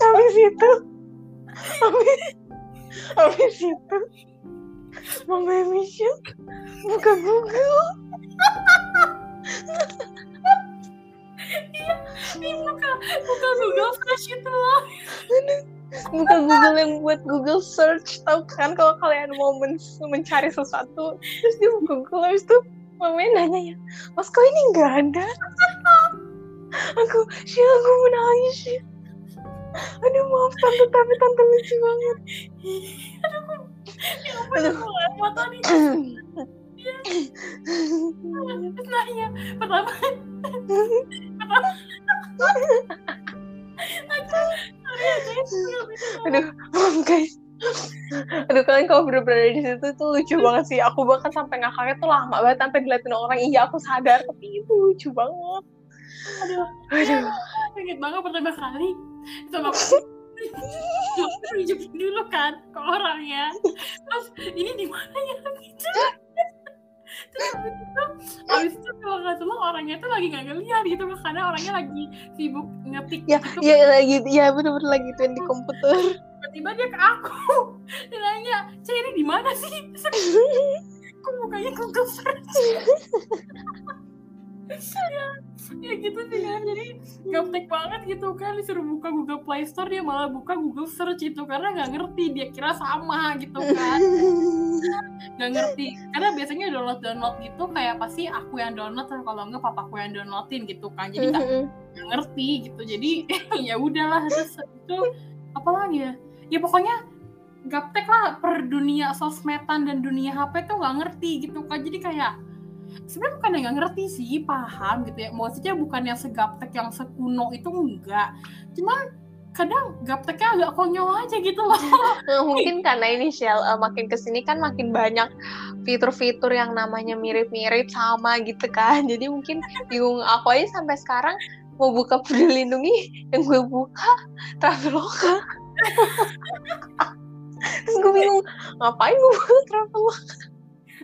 S1: Habis itu habis habis itu Mama Michelle buka Google.
S2: Ini bukan bukan Google Flash itu loh.
S1: Buka Google yang buat Google search tahu kan kalau kalian mau men- mencari sesuatu terus dia buka Google habis itu mamanya nanya ya mas kok ini nggak ada? Aku sih aku mau nangis sih aduh maaf tante tapi tante lucu banget.
S2: Ampun
S1: Aduh.
S2: pertama pertama
S1: guys. Aduh kalian kalau bener-bener di situ tuh lucu banget sih. Aku bahkan sampai ngakaknya tuh lama banget sampai diliatin orang. Iya aku sadar tapi itu lucu banget.
S2: Aduh
S1: aduh.
S2: inget banget pertama kali. Sama aku tunjukin dulu kan ke orangnya terus ini di mana ya? Gitu. Terus abis itu abis itu kalau nggak salah orangnya tuh lagi nggak ngeliat gitu karena orangnya lagi sibuk ngetik
S1: ya
S2: gitu.
S1: ya lagi ya bener-bener lagi tuh di komputer.
S2: Tiba-tiba dia ke aku dia nanya cah ini di mana sih? Kok mukanya Google search ya, ya gitu sih kan jadi gaptek banget gitu kan disuruh buka Google Play Store dia malah buka Google Search itu karena nggak ngerti. Dia kira sama gitu kan nggak ngerti. Karena biasanya download download gitu kayak pasti aku yang download atau kalau enggak papaku yang downloadin gitu kan jadi nggak nggak ngerti gitu. Jadi ya udahlah terus itu apa lagi ya? Ya pokoknya gaptek lah per dunia sosmedan dan dunia HP tuh nggak ngerti gitu kan jadi kayak sebenarnya bukan yang ngerti sih paham gitu ya. Maksudnya bukan yang segaptek yang sekuno itu enggak. Cuman kadang gapteknya agak konyol aja gitu loh.
S1: Nah, mungkin karena ini Shell eh, makin ke sini kan makin banyak fitur-fitur yang namanya mirip-mirip sama gitu kan. Jadi mungkin bingung aku aja sampai sekarang mau buka peduli lindungi yang gue buka Traveloka. Terus gue bingung ngapain gue buka Traveloka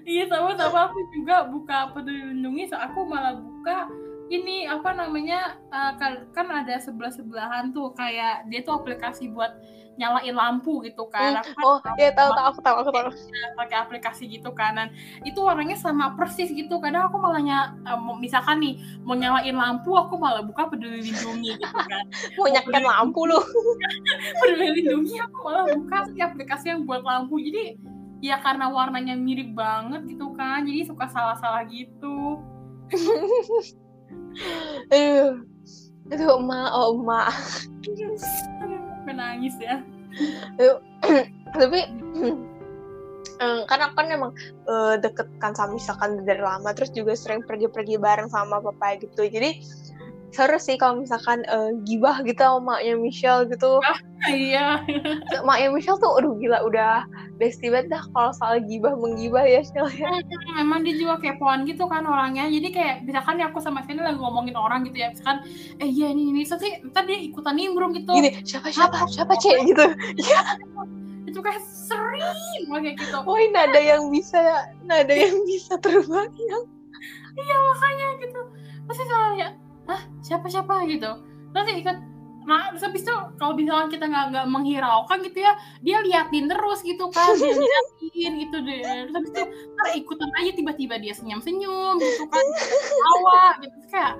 S2: iya sama sama aku juga buka peduli lindungi so aku malah buka ini apa namanya uh, kan, kan ada sebelah sebelahan tuh kayak dia tuh aplikasi buat nyalain lampu gitu kan.
S1: Hmm. oh ya tahu tahu aku tahu aku tahu.
S2: pakai aplikasi gitu kan dan itu warnanya sama persis gitu. Kadang aku malahnya uh, misalkan nih mau nyalain lampu aku malah buka peduli lindungi gitu kan.
S1: Mau nyalain lampu lu.
S2: Peduli lindungi aku malah buka si aplikasi yang buat lampu. Jadi ya karena warnanya mirip banget gitu kan jadi suka salah-salah gitu.
S1: Aduh. Aduh emak oh emak
S2: menangis ya.
S1: Tapi karena kan emang uh, deket kan sama misalkan dari lama terus juga sering pergi-pergi bareng sama papa gitu. Jadi seru sih kalau misalkan uh, gibah gitu sama maknya Michelle gitu.
S2: Ah, iya.
S1: Maknya Michelle tuh aduh gila udah bestie banget dah kalau soal gibah menggibah ya Michelle ya.
S2: Emang dia juga kepoan gitu kan orangnya. Jadi kayak misalkan ya aku sama Sini lagi ngomongin orang gitu ya misalkan eh iya ini ini so, sih ntar dia ikutan nimbrung gitu.
S1: Gini siapa siapa siapa cek? gitu.
S2: Ya itu kayak sering kayak gitu.
S1: Woi nada yang bisa nada yang bisa terbang
S2: iya makanya gitu. Pasti kalau ya Hah, siapa siapa? gitu. Terus ikut nah terus habis itu kalau misalnya kita nggak nggak menghiraukan gitu ya dia liatin terus gitu kan dia liatin gitu deh. Terus habis itu ntar ikutan aja tiba-tiba dia senyum senyum gitu kan tawa gitu. Kayak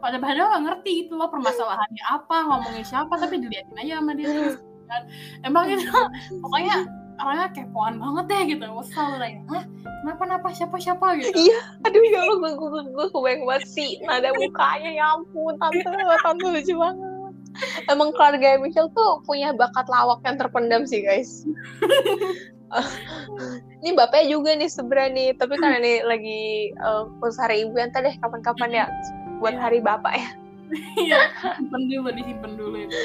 S2: pada padahal nggak ngerti gitu loh permasalahannya apa ngomongin siapa tapi diliatin aja sama dia terus kan. Emang itu pokoknya orangnya kepoan banget deh gitu selalu nanya Hah, kenapa kenapa siapa siapa? gitu.
S1: Iya. Aduh ya Allah gue gue gue kebayang banget sih nada mukanya. Ya ampun tante tante lucu banget emang keluarga Michelle tuh punya bakat lawak yang terpendam sih guys. Ini bapaknya juga nih sebenarnya nih tapi karena ini lagi uh, khusus hari ibu entah deh kapan-kapan ya buat hari bapak ya.
S2: Iya simpen dulu disimpan dulu itu.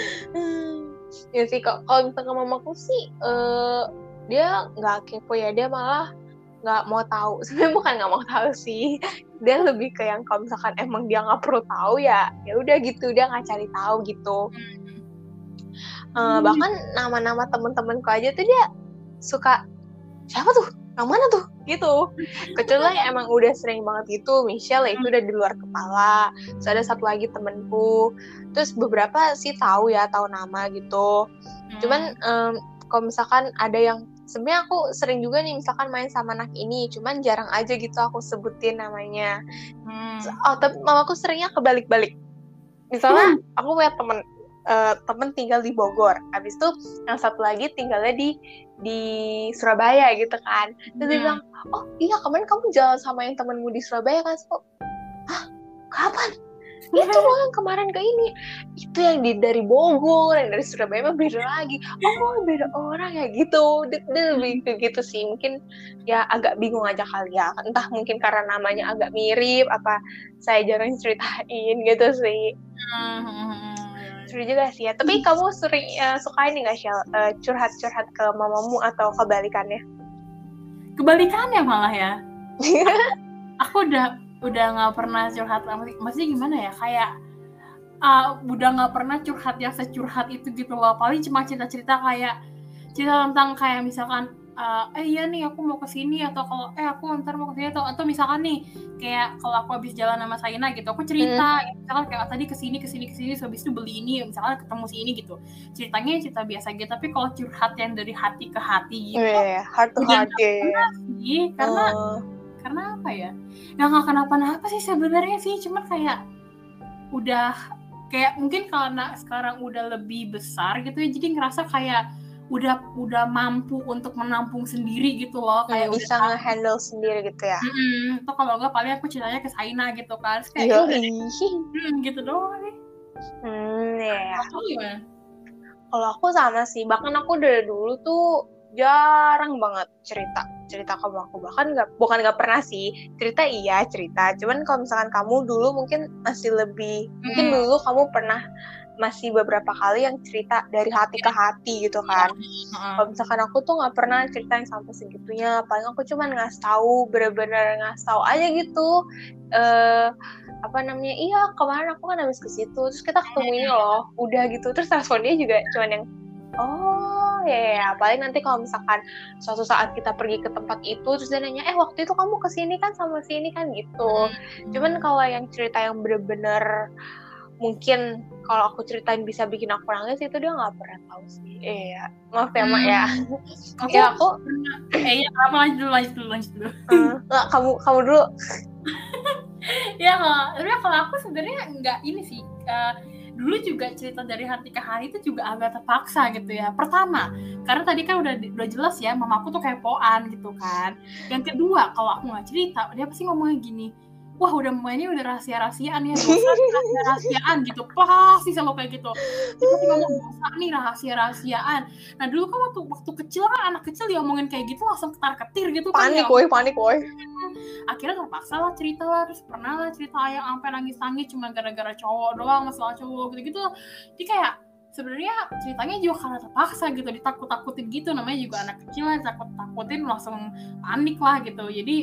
S1: Ya sih kok kalau misalnya mamaku sih uh, dia nggak kepo ya dia malah nggak mau tahu. Sebenarnya bukan nggak mau tahu sih. Dia lebih ke yang kalau misalkan emang dia nggak perlu tahu ya ya udah gitu dia nggak cari tahu gitu. Uh, bahkan nama-nama temen-temenku aja tuh dia suka siapa tuh? Yang mana tuh? Gitu. Kecuali emang udah sering banget gitu Michelle itu udah di luar kepala. Terus ada satu lagi temenku. Terus beberapa sih tahu ya tahu nama gitu. Cuman um, kalau misalkan ada yang sebenarnya aku sering juga nih misalkan main sama anak ini cuman jarang aja gitu aku sebutin namanya hmm. oh tapi mamaku seringnya kebalik-balik misalnya hmm. aku punya temen uh, temen tinggal di Bogor habis itu yang satu lagi tinggalnya di di Surabaya gitu kan terus hmm. dia bilang oh iya kemarin kamu jalan sama yang temenmu di Surabaya kan so, hah kapan itu yang kemarin ke ini. Itu yang di dari Bogor yang dari Surabaya beda lagi. Oh beda orang ya gitu. Lebih gitu sih. Mungkin ya agak bingung aja kali ya. Entah mungkin karena namanya agak mirip apa saya jarang ceritain gitu sih. Seru juga sih ya. Tapi kamu sering uh, suka ini nggak sih uh, curhat-curhat ke mamamu atau kebalikannya?
S2: Kebalikannya malah ya. Aku udah udah nggak pernah curhat maksudnya gimana ya? Kayak uh, udah nggak pernah curhat yang securhat itu gitu loh. Paling cuma cerita-cerita kayak cerita tentang kayak misalkan uh, eh iya nih aku mau ke sini atau kalau eh aku ntar mau ke sini atau atau misalkan nih kayak kalau aku habis jalan sama Saina gitu aku cerita. Hmm. misalkan kayak oh, tadi ke sini ke sini ke sini habis itu beli ini misalkan ketemu si ini gitu. Ceritanya cerita biasa gitu tapi kalau curhat yang dari hati ke hati gitu
S1: yeah, heart to heart
S2: ya sih karena uh. Karena apa ya? Nggak nggak kenapa-napa sih sebenarnya sih? Cuma kayak udah kayak mungkin karena sekarang udah lebih besar gitu ya jadi ngerasa kayak udah udah mampu untuk menampung sendiri gitu loh
S1: kayak ya, bisa ngehandle sendiri gitu ya?
S2: Mm -hmm. kalau enggak paling aku ceritanya ke Saina gitu kan. Terus kayak hmm, gitu doang nih
S1: hmm ya yeah. kalau aku sama sih bahkan aku dari dulu tuh jarang banget cerita cerita ke aku bahkan nggak bukan nggak pernah sih cerita iya cerita cuman kalau misalkan kamu dulu mungkin masih lebih hmm. mungkin dulu kamu pernah masih beberapa kali yang cerita dari hati ke hati gitu kan. Uh. Kalau misalkan aku tuh nggak pernah cerita yang sampai segitunya, paling aku cuma ngasih tahu, bener-bener ngasih tahu aja gitu. Uh, apa namanya? Iya kemarin aku kan habis ke situ, terus kita ketemu ini loh, udah gitu. Terus responnya juga cuma yang oh ya, ya, ya. Paling nanti kalau misalkan suatu saat kita pergi ke tempat itu terus dia nanya eh waktu itu kamu ke sini kan sama sini kan? Gitu. Cuman kalau yang cerita yang bener-bener mungkin kalau aku ceritain bisa bikin aku nangis itu dia nggak pernah tahu sih. Iya maaf ya mak ya.
S2: Aku, ya aku eh ya kamu lanjut dulu lanjut dulu lanjut dulu.
S1: Uh, nggak kamu kamu dulu.
S2: Ya kalau kalau aku sebenarnya nggak ini sih. Uh, dulu juga cerita dari hati ke hati itu juga agak terpaksa gitu ya. Pertama karena tadi kan udah udah jelas ya mamaku tuh kepoan gitu kan. Yang kedua kalau aku nggak cerita dia pasti ngomongnya gini wah udah mainnya udah rahasia-rahasiaan ya rahasia-rahasiaan gitu. Pasti selalu kayak gitu. Kita ngomong dosa nih rahasia-rahasiaan. Nah dulu kan waktu waktu kecil kan anak kecil diomongin kayak gitu langsung ketar ketir gitu
S1: kan panik woi panik woi.
S2: akhirnya terpaksa lah cerita lah terus pernah lah cerita yang sampai nangis-nangis cuma gara-gara cowok doang masalah cowok gitu-gitu. Jadi kayak sebenarnya ceritanya juga karena terpaksa gitu ditakut-takutin gitu. Namanya juga anak kecil lah takut-takutin langsung panik lah gitu. Jadi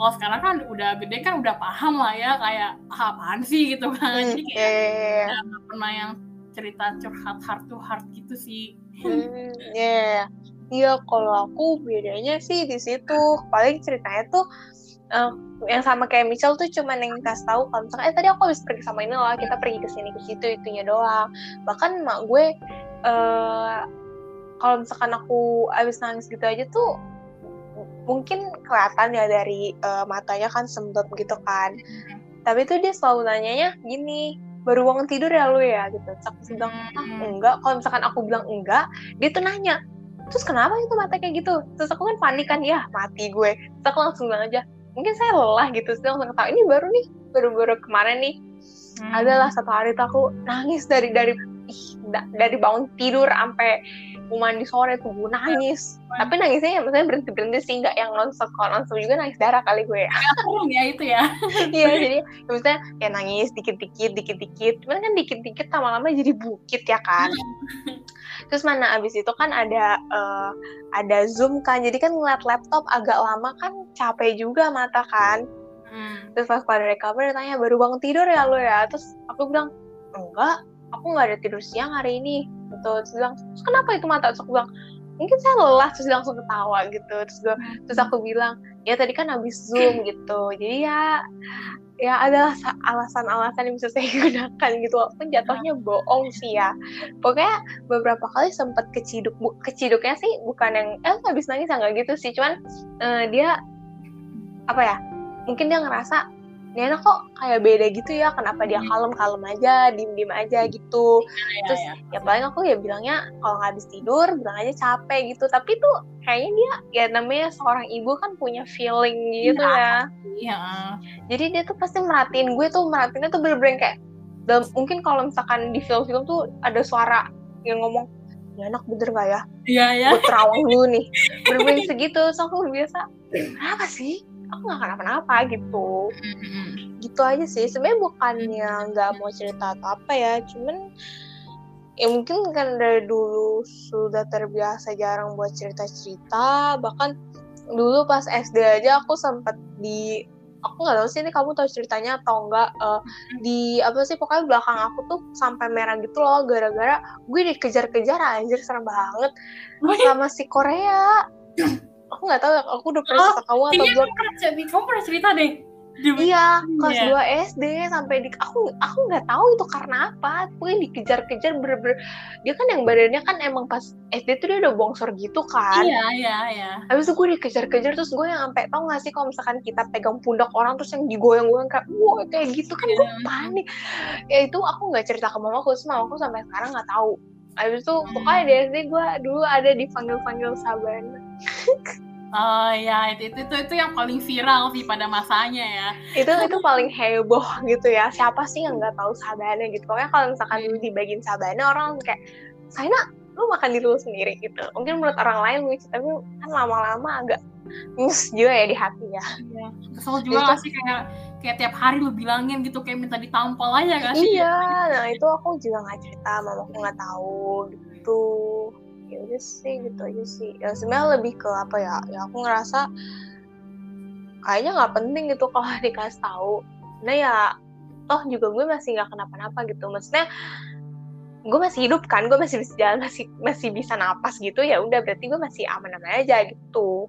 S2: kalau sekarang kan udah gede kan udah paham lah ya kayak ah, apaan sih gitu kan hmm, jadi kayak yeah. Iya, iya. pernah yang cerita curhat heart to heart gitu sih
S1: hmm, yeah. Iya, kalau aku bedanya sih di situ. Paling ceritanya tuh uh, yang sama kayak Michelle tuh cuma yang kasih tahu kalau misalnya eh tadi aku habis pergi sama ini loh, kita pergi ke sini ke situ itunya doang. Bahkan mak gue uh, kalau misalkan aku habis nangis gitu aja tuh mungkin kelihatan ya dari uh, matanya kan sembab gitu kan. Tapi tuh dia selalu nanyanya gini baru bangun tidur ya lu ya? Gitu. Terus aku bilang ah enggak. Kalau misalkan aku bilang enggak dia tuh nanya terus kenapa itu mata kayak gitu? Terus aku kan panik kan ya mati gue. Terus aku langsung bilang aja mungkin saya lelah gitu. Terus langsung ketawa ini baru nih baru-baru kemarin nih. Hmm. adalah satu hari tuh aku nangis dari dari ih, dari bangun tidur sampai mau mandi sore tuh gue nangis. Tapi nangisnya ya maksudnya berhenti berhenti sih nggak yang nonstop kalau nonstop juga nangis darah kali gue ya.
S2: Ya itu ya.
S1: Iya jadi ya maksudnya kayak nangis dikit dikit dikit dikit cuman kan dikit dikit lama-lama jadi bukit ya kan. Terus mana abis itu kan ada uh, ada zoom kan. Jadi kan ngeliat laptop agak lama kan capek juga mata kan. Hmm. terus pas pada recover dia tanya baru bangun tidur ya lo ya? Terus aku bilang enggak aku nggak ada tidur siang hari ini gitu. Terus bilang terus kenapa itu mata? Terus aku bilang mungkin saya lelah. Terus dia langsung ketawa gitu. Terus gue terus aku bilang ya tadi kan habis zoom gitu. Jadi ya ya adalah alasan-alasan yang bisa saya gunakan gitu. Walaupun jatuhnya bohong sih ya. Pokoknya beberapa kali sempat keciduk bu, keciduknya sih bukan yang eh habis nangis nggak gitu sih. Cuman uh, dia apa ya mungkin dia ngerasa ini anak kok kayak beda gitu ya kenapa dia kalem kalem aja diem diem aja gitu ya, terus ya, ya. ya paling aku ya bilangnya kalau nggak habis tidur bilang aja capek gitu tapi tuh kayaknya dia ya namanya seorang ibu kan punya feeling gitu ya,
S2: ya.
S1: jadi dia tuh pasti merhatiin gue tuh merhatiinnya tuh bener-bener kayak dalam, mungkin kalau misalkan di film-film tuh ada suara yang ngomong ya anak bener gak ya?
S2: Iya ya.
S1: Gue terawang dulu nih. Bener-bener segitu. So aku biasa, kenapa sih? Aku nggak kenapa-napa gitu. Mm-hmm. gitu aja sih. Sebenarnya bukannya nggak mau cerita atau apa ya cuman ya mungkin kan dari dulu sudah terbiasa jarang buat cerita-cerita. Bahkan dulu pas SD aja aku sempat di aku nggak tahu sih ini kamu tahu ceritanya atau enggak uh, di apa sih pokoknya belakang aku tuh sampai merah gitu loh gara-gara gue dikejar-kejar anjir serem banget sama si Korea aku nggak tahu aku udah pernah cerita kamu atau belum
S2: kamu pernah, cerita- kamu pernah cerita deh. Di-
S1: Iya, kelas
S2: Iya.
S1: 2 SD sampai di aku aku nggak tahu itu karena apa. Pokoknya dikejar-kejar bener-bener dia kan yang badannya kan emang pas SD tuh dia udah bongsor gitu kan.
S2: Iya, iya, iya.
S1: Habis itu gue dikejar-kejar terus gue yang sampai tau gak sih kalau misalkan kita pegang pundak orang terus yang digoyang-goyang kayak wah kayak gitu kan gue
S2: Iya.
S1: panik. Ya itu aku nggak cerita ke mamaku, terus mamaku sampai sekarang nggak tahu. Habis itu
S2: Hmm.
S1: pokoknya di SD gue dulu ada dipanggil-panggil Sabana.
S2: Oh ya, itu, itu itu itu yang paling viral sih pada masanya ya.
S1: itu itu paling heboh gitu ya siapa sih yang nggak tahu sabana gitu pokoknya kalau misalkan dulu dibagiin sabana orang kayak Saina lu makan diri lu sendiri gitu. Mungkin menurut orang lain lucu tapi kan lama-lama agak nyus juga ya di hati ya
S2: Iya. Kesel juga gak sih. kayak kayak tiap hari lu bilangin gitu kayak minta ditampol aja gak sih?
S1: iya. Nah itu aku juga nggak cerita mamaku nggak tahu gitu. Ya udah sih gitu aja sih. Ya sebenarnya lebih ke apa ya ya aku ngerasa kayaknya nggak penting gitu kalau dikasih tahu. Nah ya toh juga gue masih nggak kenapa-napa gitu. Maksudnya gue masih hidup kan gue masih bisa jalan masih masih bisa napas gitu ya udah berarti gue masih aman-aman aja gitu.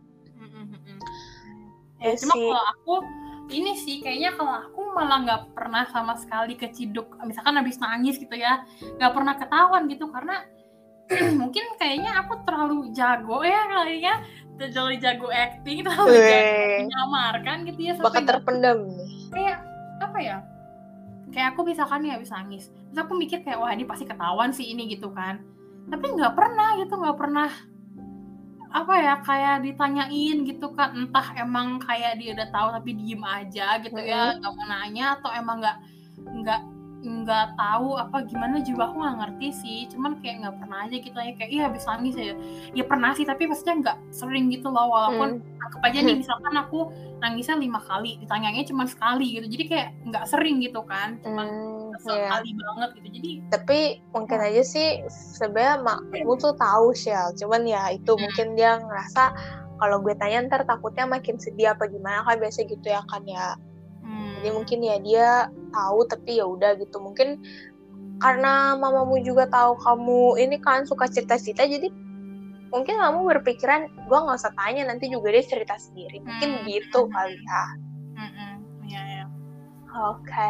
S1: Ya
S2: Ya, cuma
S1: sih.
S2: kalau aku ini sih kayaknya kalau aku malah nggak pernah sama sekali keciduk misalkan habis nangis gitu ya nggak pernah ketahuan gitu karena mungkin kayaknya aku terlalu jago ya kayaknya terlalu jago acting terlalu jago menyamarkan gitu ya nggak-
S1: terpendam
S2: kayak apa ya kayak aku misalkan nih habis nangis terus aku mikir kayak wah ini pasti ketahuan sih ini gitu kan. Tapi nggak pernah gitu nggak pernah apa ya kayak ditanyain gitu kan entah emang kayak dia udah tahu tapi diem aja gitu ya nggak mau nanya atau emang nggak nggak nggak tahu apa gimana juga aku nggak ngerti sih. Cuman kayak nggak pernah aja gitu ya kayak iya habis nangis ya. Ya pernah sih tapi maksudnya nggak sering gitu loh. Walaupun
S1: Hmm.
S2: anggap aja nih misalkan aku nangisnya lima kali ditanyanya cuma sekali gitu. Jadi kayak nggak sering gitu kan cuma
S1: Hmm, iya.
S2: sekali banget gitu. Jadi
S1: tapi mungkin aja sih sebenarnya makmu tuh tahu Shell. Cuman ya itu
S2: Hmm.
S1: mungkin dia ngerasa kalau gue tanya ntar takutnya makin sedih apa gimana kan biasa gitu ya kan ya jadi mungkin ya dia tahu tapi ya udah gitu. Mungkin karena mamamu juga tahu kamu ini kan suka cerita-cerita jadi mungkin kamu berpikiran gue nggak usah tanya nanti juga dia cerita sendiri. Mungkin
S2: Hmm.
S1: gitu kali ya.
S2: Mm-mm, iya ya.
S1: Oke.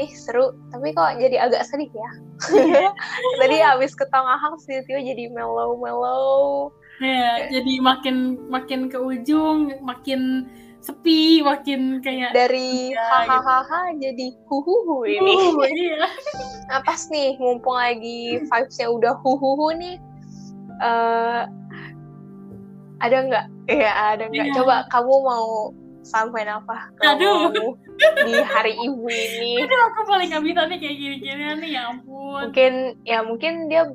S1: Ih seru. Tapi kok jadi agak sedih ya? Tadi habis ketengahang sih tiba jadi mellow mellow
S2: Ya, jadi makin makin ke ujung makin sepi makin kayak
S1: dari hahaha jadi huhuhu ini
S2: Uh, iya
S1: Nah pas nih, mumpung lagi vibes-nya udah huhuhu nih, eh ada nggak? Iya ada nggak?
S2: Iya.
S1: Coba kamu mau sampaikan apa
S2: Aduh.
S1: di hari ibu ini?
S2: Aduh, aku paling gak bisa nih kayak gini-gini nih ya ampun
S1: Mungkin ya mungkin dia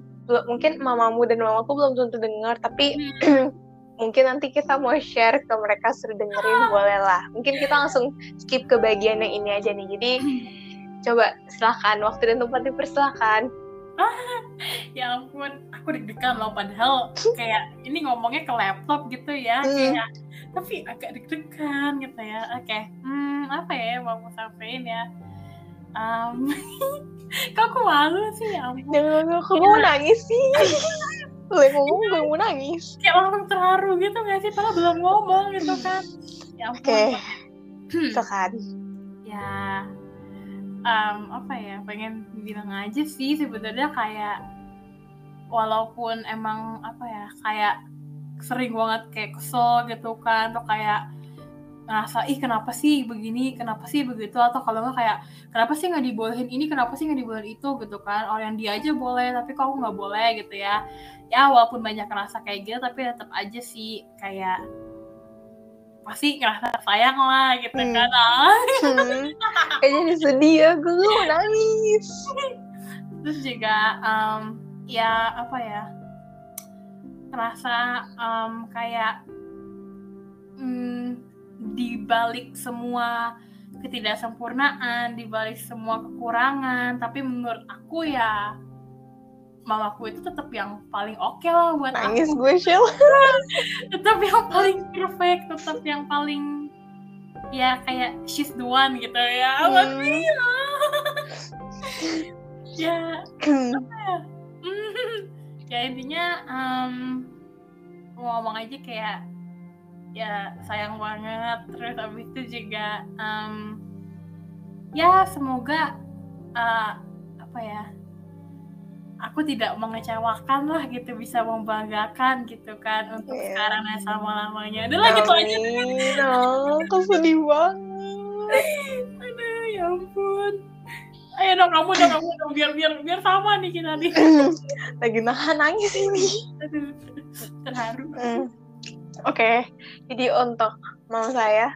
S1: mungkin mamamu dan mamaku belum tentu dengar, tapi
S2: Hmm,
S1: mungkin nanti kita mau share ke mereka suruh dengerin boleh lah. Mungkin kita langsung skip ke bagian yang ini aja nih. Jadi coba silahkan waktu dan tempat dipersilahkan.
S2: ya ampun aku deg-degan loh padahal kayak ini ngomongnya ke laptop gitu ya
S1: Hmm.
S2: kayak tapi agak deg-degan gitu ya oke hmm apa ya yang mau aku sampein ya um, kok aku malu sih ya ampun
S1: Jangan aku mau nangis sih. Boleh ngomong gue mau nangis.
S2: kayak langsung terharu gitu nggak sih padahal belum ngomong gitu kan ya
S1: Oke,
S2: Hmm.
S1: itu kan.
S2: ya em, apa ya pengen bilang aja sih sebenarnya kayak walaupun emang apa ya kayak sering banget kayak kesel gitu kan atau kayak ngerasa ih kenapa sih begini kenapa sih begitu atau kalau nggak kayak kenapa sih nggak dibolehin ini kenapa sih nggak dibolehin itu gitu kan orang dia aja boleh tapi kok aku nggak boleh gitu ya ya walaupun banyak ngerasa kayak gitu tapi tetap aja sih kayak pasti ngerasa sayang lah gitu
S1: Hmm.
S2: kan ah.
S1: Hmm. Kayak jadi sedih ya, gue mau nangis.
S2: terus juga em, ya apa ya ngerasa em, kayak mm, di balik semua ketidaksempurnaan di balik semua kekurangan tapi menurut aku ya mamaku itu tetap yang paling oke lah buat
S1: Nangis
S2: aku
S1: gue, Shell.
S2: tetap yang paling perfect tetap yang paling ya kayak she's the one gitu ya
S1: Hmm.
S2: Mila. ya ya intinya em, mau ngomong aja kayak ya sayang banget. Terus abis itu juga um, ya semoga uh, apa ya aku tidak mengecewakan lah gitu bisa membanggakan gitu kan untuk yeah. sekarang dan selama lamanya udah lah gitu aja.
S1: Aku sedih banget.
S2: Aduh ya ampun. Ayo dong kamu dong kamu dong. Biar biar biar sama nih kita nih.
S1: Lagi nahan nangis ini.
S2: Aduh terharu.
S1: Mm. Oke okay. jadi untuk mama saya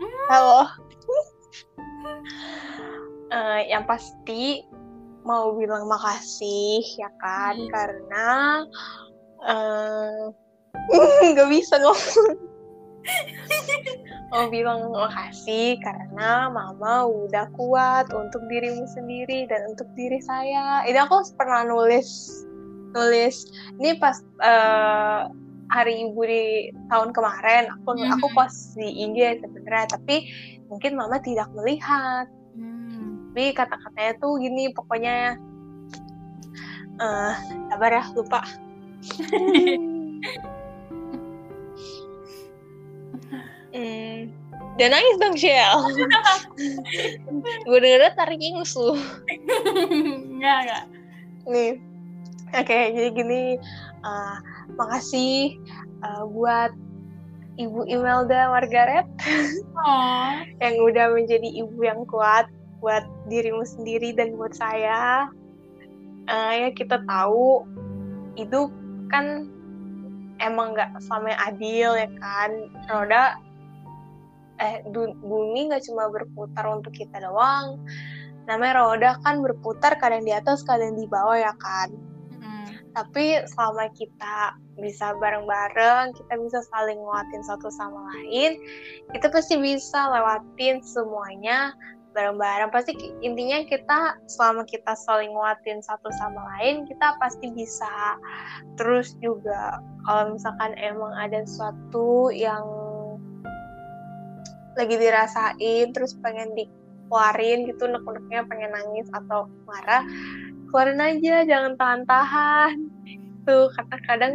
S1: mm. halo uh, yang pasti mau bilang makasih ya kan mm. karena nggak uh, bisa ngomong mau bilang makasih karena mama udah kuat untuk dirimu sendiri dan untuk diri saya. Ini aku pernah nulis nulis ini pas uh, hari ibu di tahun kemarin aku hmm. aku post di IG sebenarnya tapi mungkin mama tidak melihat. Hmm. Tapi kata-katanya tuh gini pokoknya uh, sabar ya lupa. Hmm. Dan nangis dong, Shell. gue denger tarik ingus lu.
S2: Enggak, enggak.
S1: Nih. Oke, okay, jadi gini. Uh, makasih uh, buat Ibu Imelda Margaret. Yang udah menjadi ibu yang kuat buat dirimu sendiri dan buat saya. Uh, ya kita tahu hidup kan emang nggak sama adil ya kan roda eh bumi nggak cuma berputar untuk kita doang namanya roda kan berputar kadang di atas kadang di bawah ya kan. Tapi selama kita bisa bareng-bareng kita bisa saling nguatin satu sama lain kita pasti bisa lewatin semuanya bareng-bareng. Pasti intinya kita selama kita saling nguatin satu sama lain kita pasti bisa. Terus juga kalau misalkan emang ada sesuatu yang lagi dirasain terus pengen dikeluarin gitu nek-neknya pengen nangis atau marah keluarin aja jangan tahan-tahan. Tuh kadang-kadang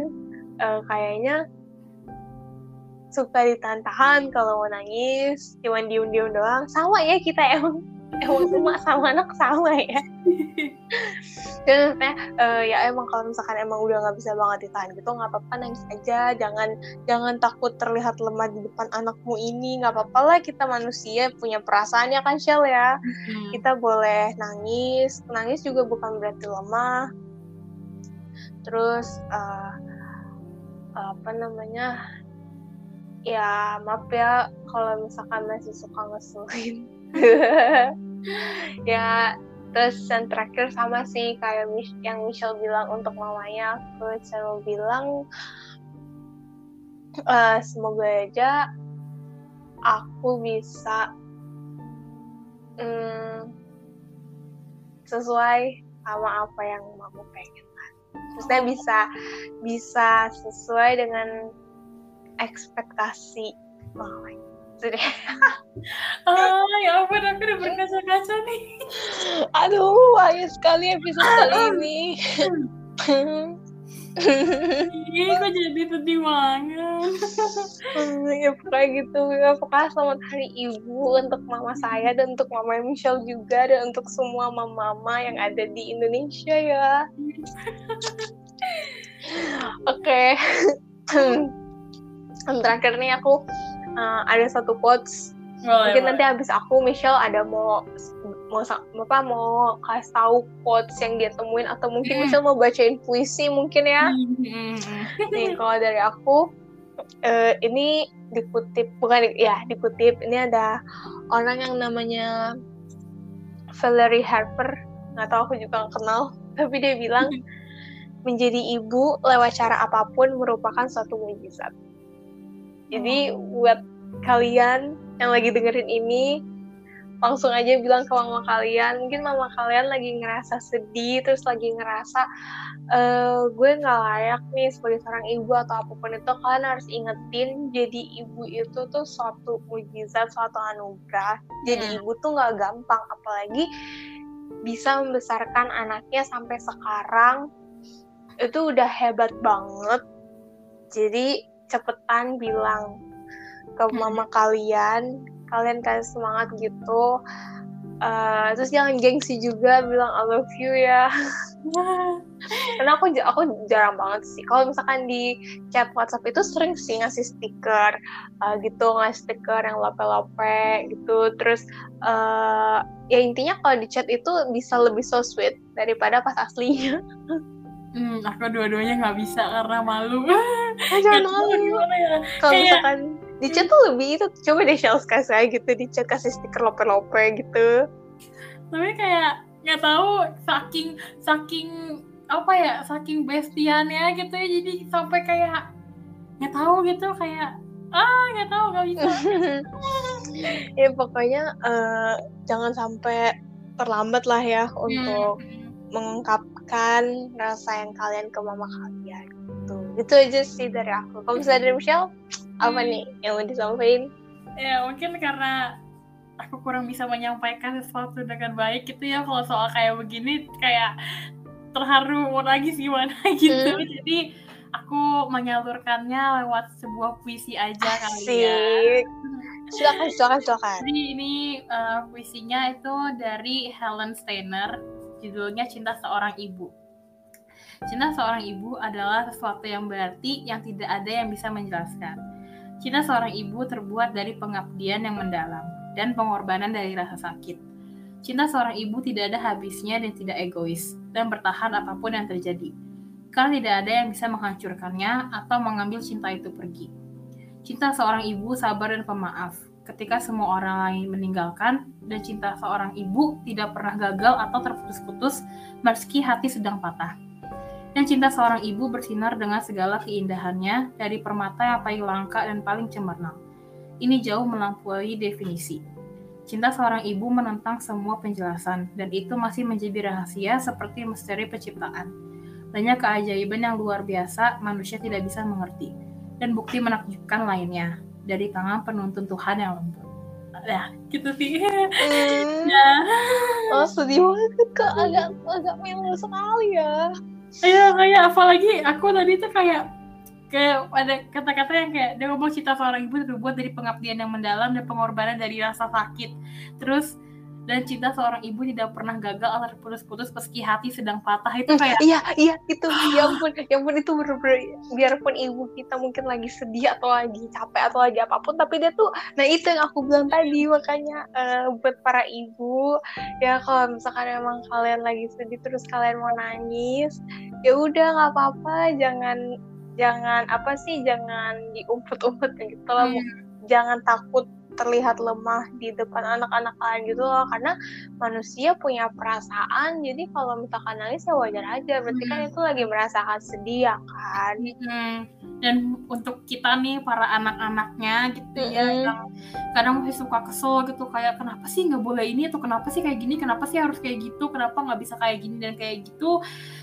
S1: uh, kayaknya suka ditahan-tahan kalau mau nangis cuman diem-diem doang. Sama ya kita emang emang semua sama anak sama ya. Dan maksudnya uh, ya emang kalau misalkan emang udah nggak bisa banget ditahan gitu nggak apa-apa nangis aja. Jangan jangan takut terlihat lemah di depan anakmu ini nggak apa-apa lah. Kita manusia punya perasaan ya kan Shell ya. Hmm. kita boleh nangis. Nangis juga bukan berarti lemah. Terus uh, apa namanya? Ya maaf ya kalau misalkan masih suka ngeselin ya terus yang terakhir sama sih kayak yang Michelle bilang untuk mamanya. Aku selalu bilang uh, semoga aja aku bisa um, sesuai sama apa yang mama pengen maksudnya bisa bisa sesuai dengan ekspektasi mamanya sudah
S2: ah ya ampun aku udah berkaca-kaca nih
S1: aduh bahaya sekali episode kali ini
S2: Iya, kok jadi sedih banget.
S1: ya pokoknya gitu ya pokoknya selamat hari ibu untuk mama saya dan untuk mama Michelle juga dan untuk semua mama-mama yang ada di Indonesia ya. Oke. Okay. terakhir nih aku uh, ada satu quotes boleh, mungkin boleh. nanti habis aku Michelle ada mau mau apa mau kasih tahu quotes yang dia temuin atau mungkin hmm. Michelle mau bacain puisi mungkin ya hmm. nih kalau dari aku uh, ini dikutip bukan ya dikutip ini ada orang yang namanya Valerie Harper nggak tahu aku juga kenal tapi dia bilang menjadi ibu lewat cara apa pun merupakan suatu mujizat jadi buat kalian yang lagi dengerin ini langsung aja bilang ke mama kalian. Mungkin mama kalian lagi ngerasa sedih terus lagi ngerasa e, gue nggak layak nih sebagai seorang ibu atau apa pun itu. Kalian harus ingetin jadi ibu itu tuh suatu mujizat suatu anugerah. Jadi hmm. ibu tuh nggak gampang apalagi bisa membesarkan anaknya sampai sekarang. Itu udah hebat banget. Jadi cepetan bilang ke mama kalian kalian kasih semangat gitu. Uh, terus jangan gengsi juga bilang I love you ya. Karena aku aku jarang banget sih. Kalau misalkan di chat WhatsApp itu sering sih ngasih stiker uh, gitu ngasih stiker yang lope-lope gitu. Terus uh, ya intinya kalau di chat itu bisa lebih so sweet daripada pas aslinya
S2: Hmm, aku dua-duanya nggak bisa karena malu.
S1: Ah, jangan malu. Ya? Kalau misalkan di chat tuh lebih itu coba deh Shell kasih aja gitu di chat kasih stiker lope-lope gitu
S2: tapi kayak nggak tahu saking saking apa ya saking bestiannya gitu ya jadi sampai kayak nggak tahu gitu kayak ah nggak tahu nggak bisa
S1: ya pokoknya uh, jangan sampai terlambat lah ya hmm. untuk mengungkapkan rasa yang kalian ke mama kalian gitu. Itu aja sih dari aku. Kalau misalnya dari Michelle apa nih yang mau disampaikan?
S2: Ya mungkin karena aku kurang bisa menyampaikan sesuatu dengan baik gitu ya kalau soal kayak begini kayak terharu mau lagi gimana gitu. Hmm. jadi aku menyalurkannya lewat sebuah puisi aja kali ya.
S1: Silakan silakan silakan.
S2: Jadi ini uh, puisinya itu dari Helen Steiner judulnya Cinta Seorang Ibu Cinta seorang ibu adalah sesuatu yang berarti yang tidak ada yang bisa menjelaskan Cinta seorang ibu terbuat dari pengabdian yang mendalam dan pengorbanan dari rasa sakit. Cinta seorang ibu tidak ada habisnya dan tidak egois, dan bertahan apa pun yang terjadi. Karena tidak ada yang bisa menghancurkannya atau mengambil cinta itu pergi. Cinta seorang ibu sabar dan pemaaf, ketika semua orang lain meninggalkan, dan cinta seorang ibu tidak pernah gagal atau terputus-putus meski hati sedang patah dan cinta seorang ibu bersinar dengan segala keindahannya dari permata yang paling langka dan paling cemerlang. Ini jauh melampaui definisi. Cinta seorang ibu menentang semua penjelasan, dan itu masih menjadi rahasia seperti misteri penciptaan. Banyak keajaiban yang luar biasa manusia tidak bisa mengerti, dan bukti menakjubkan lainnya dari tangan penuntun Tuhan yang lembut. Ya, gitu sih.
S1: Hmm. ya. Oh, sedih banget kak, agak agak melo sekali ya.
S2: Iya kayak apalagi aku tadi tuh kayak kayak ada kata-kata yang kayak dia ngomong cita seorang ibu terbuat dari pengabdian yang mendalam dan pengorbanan dari rasa sakit. Terus dan cinta seorang ibu tidak pernah gagal atau putus-putus meski hati sedang patah. Itu hmm, kayak
S1: iya iya itu. Ya ampun ya ampun itu bener-bener biarpun ibu kita mungkin lagi sedih atau lagi capek atau lagi apa pun tapi dia tuh nah itu yang aku bilang tadi makanya uh, buat para ibu ya kalau misalkan emang kalian lagi sedih terus kalian mau nangis ya udah nggak apa-apa jangan jangan apa sih jangan diumpet-umpet gitu lah. Hmm. jangan takut terlihat lemah di depan anak-anak lain gitu loh karena manusia punya perasaan jadi kalau misalkan nangis ya wajar aja berarti kan hmm. kan itu lagi merasakan sedih ya kan
S2: hmm. dan untuk kita nih para anak-anaknya gitu ya, hmm. ya yang kadang masih suka kesel gitu kayak kenapa sih nggak boleh ini atau kenapa sih kayak gini kenapa sih harus kayak gitu kenapa nggak bisa kayak gini dan kayak gitu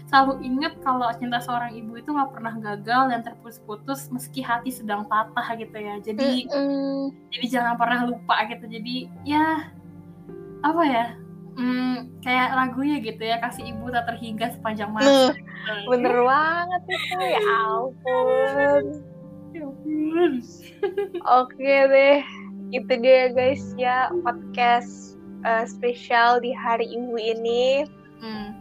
S2: selalu ingat kalau cinta seorang ibu itu nggak pernah gagal dan terputus-putus meski hati sedang patah gitu ya jadi hmm. jadi jangan pernah lupa gitu. Jadi ya apa ya? Hmm, kayak lagunya gitu ya kasih ibu tak terhingga sepanjang masa.
S1: Gitu. bener banget itu ya ampun ya ampun. Oke deh itu dia guys ya podcast uh, spesial di hari ibu ini. Hmm.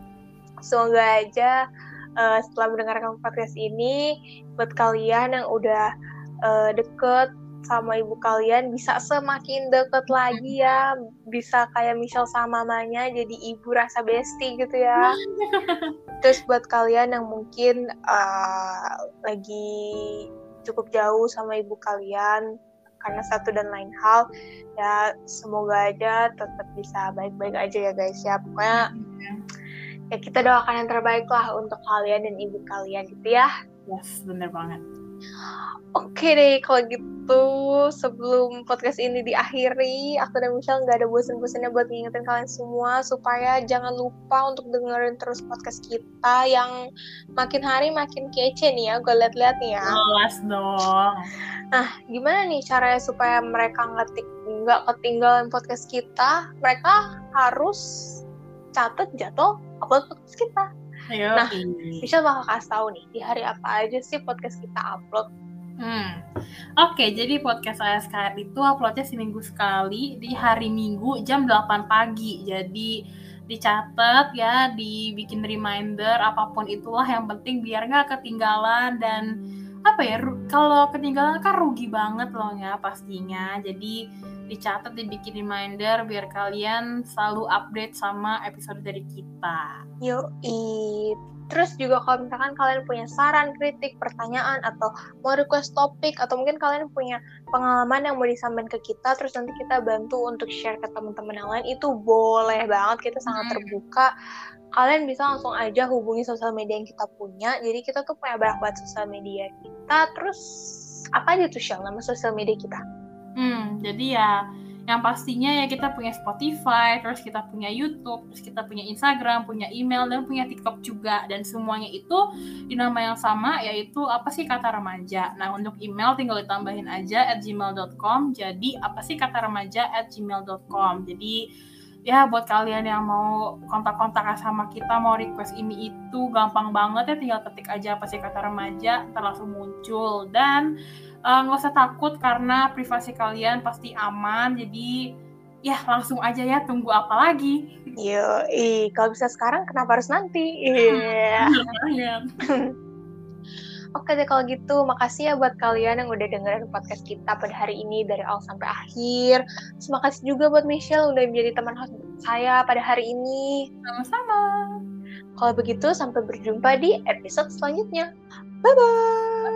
S1: semoga aja uh, setelah mendengarkan podcast ini buat kalian yang udah uh, deket sama ibu kalian bisa semakin deket lagi ya. Bisa kayak Michelle sama mamanya jadi ibu rasa bestie gitu ya. Terus buat kalian yang mungkin uh, lagi cukup jauh sama ibu kalian karena satu dan lain hal ya semoga aja tetap bisa baik-baik aja ya guys ya. Pokoknya ya kita doakan yang terbaik lah untuk kalian dan ibu kalian gitu ya.
S2: Yes bener banget
S1: Oke deh, kalau gitu sebelum podcast ini diakhiri, aku dan Michelle nggak ada bosan-bosannya buat ngingetin kalian semua supaya jangan lupa untuk dengerin terus podcast kita yang makin hari makin kece nih ya, gue liat-liat nih ya.
S2: Jelas dong.
S1: Nah, gimana nih caranya supaya mereka nggak ketinggalan podcast kita? Mereka harus catat jatuh upload podcast kita.
S2: Ayo,
S1: nah, Michelle bakal kasih tahu nih di hari apa aja sih podcast kita upload.
S2: Hmm. Oke, jadi podcast ASKR itu uploadnya seminggu sekali di hari Minggu jam 8 pagi. Jadi dicatat ya, dibikin reminder apa pun itulah yang penting biar nggak ketinggalan dan apa ya kalau ketinggalan kan rugi banget loh ya pastinya. Jadi dicatat dibikin reminder biar kalian selalu update sama episode dari kita.
S1: Yuk, Terus juga kalau misalkan kalian punya saran, kritik, pertanyaan, atau mau request topik, atau mungkin kalian punya pengalaman yang mau disampaikan ke kita, terus nanti kita bantu untuk share ke teman-teman yang lain, itu boleh banget, kita sangat hmm. Kalian bisa langsung aja hubungi sosial media yang kita punya, jadi kita tuh punya banyak banget sosial media kita, terus apa aja tuh Shell, nama sosial media kita?
S2: Hmm, jadi ya yang pastinya ya kita punya Spotify, terus kita punya YouTube, terus kita punya Instagram, punya email, dan punya TikTok juga. Dan semuanya itu di nama yang sama, yaitu apa sih kata remaja. Nah, untuk email tinggal ditambahin aja at gmail.com. Jadi, apa sih kata remaja at gmail.com. Jadi, ya buat kalian yang mau kontak-kontak sama kita, mau request ini itu, gampang banget ya, tinggal ketik aja apa sih kata remaja, ntar langsung muncul. Dan Eh, nggak uh, usah takut karena privasi kalian pasti aman. Jadi ya langsung aja ya tunggu apa lagi.
S1: Yo kalau bisa sekarang kenapa harus nanti? Iya. yeah. Oke deh kalau gitu, makasih ya buat kalian yang udah dengerin podcast kita pada hari ini dari awal sampai akhir. Terima kasih juga buat Michelle udah menjadi teman host saya pada hari ini.
S2: Sama-sama.
S1: Kalau begitu, sampai berjumpa di episode selanjutnya. Bye-bye.